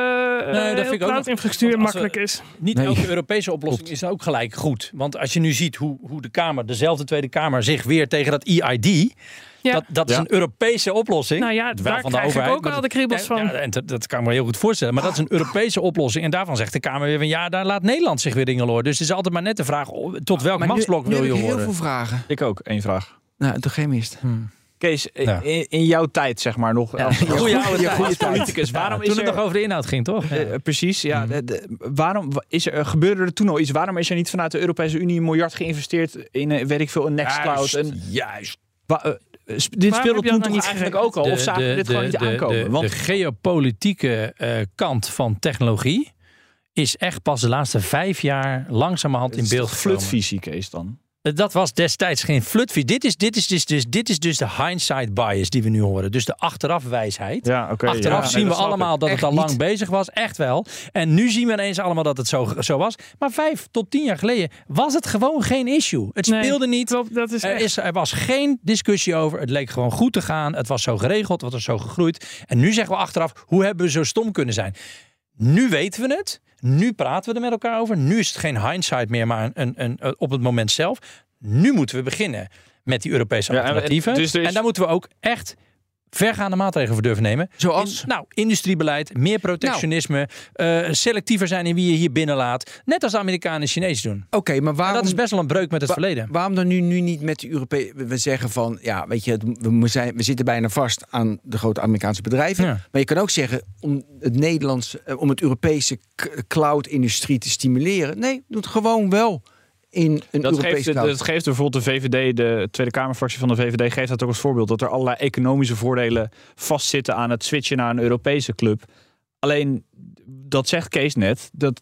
nee, cloud-infrastructuur makkelijk is. Niet elke Europese oplossing is ook gelijk goed. Want als je nu ziet hoe, hoe de Kamer, dezelfde Tweede Kamer, zich weer tegen dat EID... Ja. Dat, dat is een Europese oplossing. Nou ja, daar van de krijg overheid, ik ook al de kriebels van. Ja, en dat, kan ik me heel goed voorstellen. Maar dat is een Europese oplossing. En daarvan zegt de Kamer weer van ja, daar laat Nederland zich weer dingen horen. Dus het is altijd maar net de vraag tot welk machtsblok wil je horen. heel veel vragen. Ik ook, één vraag. Nou, toch geen mist. Hmm. Kees, in, in, jouw tijd, zeg maar, nog. Ja. Goeie oude goede politicus. Waarom is toen het nog over de inhoud ging, toch? Uh, precies, ja. Mhm. De, waarom is er, gebeurde er toen al iets? Waarom is er niet vanuit de Europese Unie een miljard geïnvesteerd in, uh, weet ik veel, een Nextcloud? Juist, juist. Uh, dit speelde toen eigenlijk ook al? of zagen we dit gewoon niet aankomen? De, Want... de geopolitieke kant van technologie is echt pas de laatste vijf jaar langzamerhand in beeld gekomen. Flutvisie, Kees, dan? Dat was destijds geen flutvies. Dit is, dit, is dus, dus, dit is dus de hindsight bias die we nu horen. Dus de achterafwijsheid. Ja, okay, Achteraf ja, zien we allemaal dat het al lang bezig was. Echt wel. En nu zien we ineens allemaal dat het zo, zo was. Maar vijf tot tien jaar geleden was het gewoon geen issue. Het speelde niet. Klopt, dat is er, is, er was geen discussie over. Het leek gewoon goed te gaan. Het was zo geregeld. Het was zo gegroeid. En nu zeggen we achteraf, hoe hebben we zo stom kunnen zijn? Nu weten we het. Nu praten we er met elkaar over. Nu is het geen hindsight meer, maar een, een, een, op het moment zelf. Nu moeten we beginnen met die Europese alternatieven. Ja, en, en daar moeten we ook echt vergaande maatregelen voor durven nemen. Zoals? nou, industriebeleid, meer protectionisme, nou. uh, selectiever zijn in wie je hier binnenlaat. Net als de Amerikanen en Chinezen doen. Oké, maar waarom... dat is best wel een breuk met het verleden. Waarom dan nu, nu niet met de Europese... We zeggen van, ja, weet je, we, zijn, we zitten bijna vast aan de grote Amerikaanse bedrijven. Maar je kan ook zeggen, om het Nederlands, eh, om het Europese cloud-industrie te stimuleren. Nee, doe het gewoon wel in een dat geeft, Dat geeft bijvoorbeeld de VVD, de Tweede Kamerfractie van de VVD, geeft dat ook als voorbeeld. Dat er allerlei economische voordelen vastzitten aan het switchen naar een Europese club. Alleen, dat zegt Kees net, dat...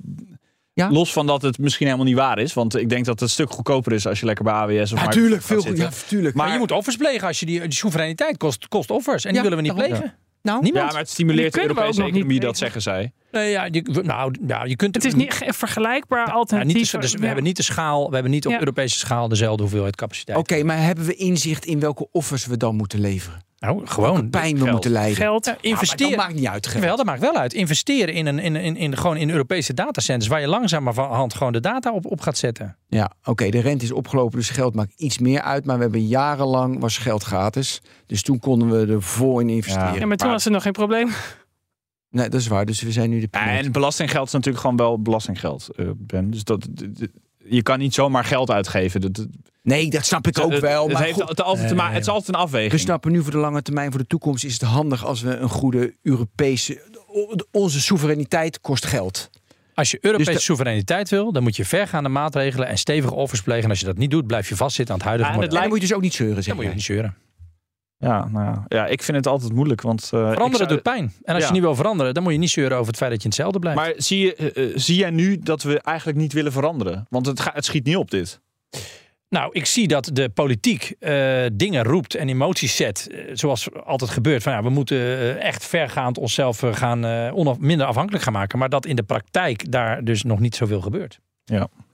Ja? Los van dat het misschien helemaal niet waar is. Want ik denk dat het een stuk goedkoper is als je lekker bij AWS of ja, tuurlijk, veel, ja, tuurlijk. Maar, je moet offers plegen als je die, die soevereiniteit kost, kost offers. En die willen we niet plegen. Nou, Niemand? Ja, maar het stimuleert de Europese economie, dat zeggen zij. Nee, ja, je, nou, ja, je kunt Het is niet ge- vergelijkbaar alternatief. niet de- dus we Ja. hebben niet de schaal, we hebben niet op Ja. Europese schaal dezelfde hoeveelheid capaciteit. Oké, maar hebben we inzicht in welke offers we dan moeten leveren? Nou, gewoon Pijn we geld. moeten lijden. geld. Ja, maar investeren. dat maakt niet uit. geld. Wel, dat maakt wel uit. Investeren in, een, in, in, in, gewoon in Europese datacenters waar je langzamerhand gewoon de data op, op gaat zetten. Ja, oké, de rente is opgelopen, dus geld maakt iets meer uit. Maar we hebben jarenlang was geld gratis. Dus toen konden we er vol in investeren. Ja, maar toen Maar- was er nog geen probleem. Nee, dat is waar. Dus we zijn nu de en belastinggeld is natuurlijk gewoon wel belastinggeld, eh, Ben. Dus dat, je kan niet zomaar geld uitgeven. Dat, dat- Nee, dat snap ik ook het- wel. Het, Maar heeft goed, het, altijd te ma- het is altijd een afweging. we snappen nu voor de lange termijn, voor de toekomst is het handig als we een goede Europese... Onze soevereiniteit kost geld. Als je Europese Dus de- soevereiniteit wil, dan moet je vergaande maatregelen en stevige offers plegen. En als je dat niet doet, blijf je vastzitten aan het huidige en model. En dan moet je dus ook niet zeuren, Dan zeg moet je jij. niet zeuren. Ja, nou ja. ja, ik vind het altijd moeilijk. Want, eh, Veranderen zou- doet pijn. En als Ja. je niet wil veranderen, dan moet je niet zeuren over het feit dat je in hetzelfde blijft. Maar zie, je, eh, eh, zie jij nu dat we eigenlijk niet willen veranderen? Want het, ga- het schiet niet op dit. Nou, ik zie dat de politiek eh, dingen roept en emoties zet. zoals altijd gebeurt. Van, ja, we moeten echt vergaand onszelf gaan, eh, minder afhankelijk gaan maken. Maar dat in de praktijk daar dus nog niet zoveel gebeurt.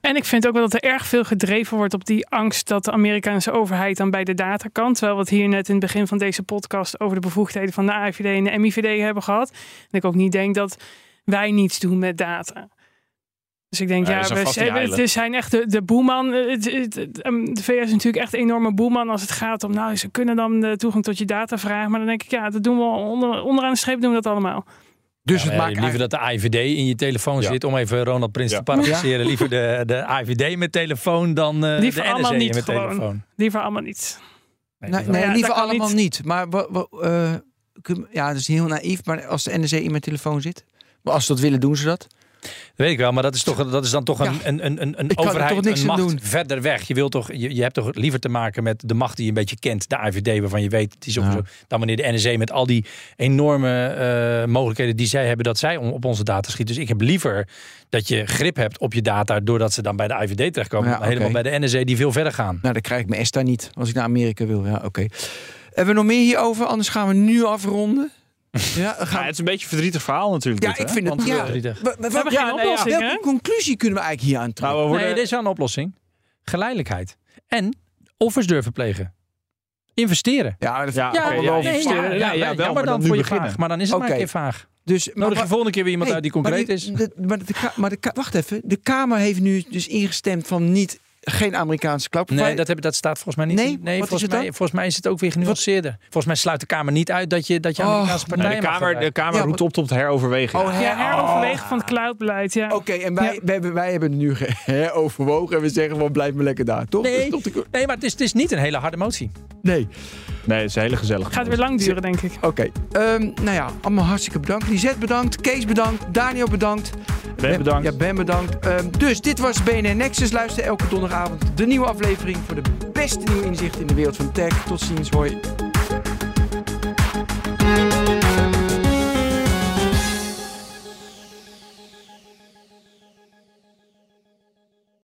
En ik vind ook wel dat er erg veel gedreven wordt op die angst dat de Amerikaanse overheid dan bij de data kan. Terwijl we het hier net in het begin van deze podcast over de bevoegdheden van de AIVD en de MIVD hebben gehad. En ik ook niet denk dat wij niets doen met data. Dus ik denk, Ja, ja, we, zijn- eilen. we zijn echt de, de boeman. Eh, ehm, De VS is natuurlijk echt een enorme boeman als het gaat om, nou, ze kunnen dan de toegang tot je data vragen. Maar dan denk ik, ja, dat doen we onder, onderaan de streep doen we dat allemaal. Dus Ja, het maakt liever dat de IVD in je telefoon Ja. zit. Om even Ronald Prins Ja. te parafraseren. Liever de, de IVD met telefoon dan eh Liever de allemaal NSA niet met gewoon. telefoon. Liever allemaal niet. Nee, Nee, liever- nee Ja, liever dat kan allemaal niet. niet. Maar eh, kun- ja, dat is heel naïef. Maar als de NSC in mijn telefoon zit. Maar als ze dat willen, doen ze dat. Weet ik wel, maar dat is, toch, dat is dan toch een, Ja. een, een, een, een Ik kan er overheid, toch niks een macht doen. verder weg. Je, wilt toch, je, je hebt toch liever te maken met de macht die je een beetje kent. De IVD, waarvan je weet, die sowieso, dan wanneer de NSA met al die enorme eh, mogelijkheden die zij hebben, dat zij om, op onze data schiet. Dus ik heb liever dat je grip hebt op je data, doordat ze dan bij de IVD terechtkomen. Ja, dan helemaal bij de NSA die veel verder gaan. Nou, dan krijg ik mijn ESTA niet. Als ik naar Amerika wil. Ja, oké. Hebben we nog meer hierover? Anders gaan we nu afronden. Ja, het is een beetje een verdrietig verhaal natuurlijk. Ja, dit, ik hè? vind het- Want, ja. eh, Verdrietig. we, we, We hebben ja, geen nee, oplossing, Welke conclusie kunnen we eigenlijk hier aan trekken? nou, worden, Nee, dit is wel een oplossing. Geleidelijkheid. En offers durven plegen. Investeren. ja, maar dat- Ja, Ja, oké, nee, ja, ja, investeren. ja, Ja, ja, ja, wel, maar, maar dan dan voor je beginnen. vaag. Maar dan is het maar een keer vaag. dus, Nodig de volgende keer weer iemand Hey, uit die concreet maar is. de- maar, de, maar de, wacht even. De Kamer heeft nu dus ingestemd van niet, geen Amerikaanse cloud Nee, dat, heb, dat staat volgens mij niet. Nee? in. nee Wat is volgens, het mij, dan? volgens mij is het ook weer genuanceerder. Volgens mij sluit de Kamer niet uit dat je, dat je Oh, Amerikaanse partijen de mag Kamer, de kamer Ja, roept op tot heroverweging. Oh, Ja, her- heroverwegen van het cloudbeleid, ja. Oké, en wij, Ja. wij, hebben- wij hebben het nu ge- heroverwogen en we zeggen van blijf maar lekker daar, toch? Nee. Dat is toch de- Nee, maar het is, het is niet een hele harde motie. nee. Nee, het is een hele gezellige. Gaat weer lang duren, denk ik. Oké, ehm, nou ja, allemaal hartstikke bedankt. Lisette bedankt, Kees bedankt, Daniel bedankt. Ben bedankt. Ja, Ben bedankt. Ehm, dus dit was BNN Nexus. Luister elke donderdagavond de nieuwe aflevering voor de beste nieuwe inzichten in de wereld van tech. Tot ziens, hoi.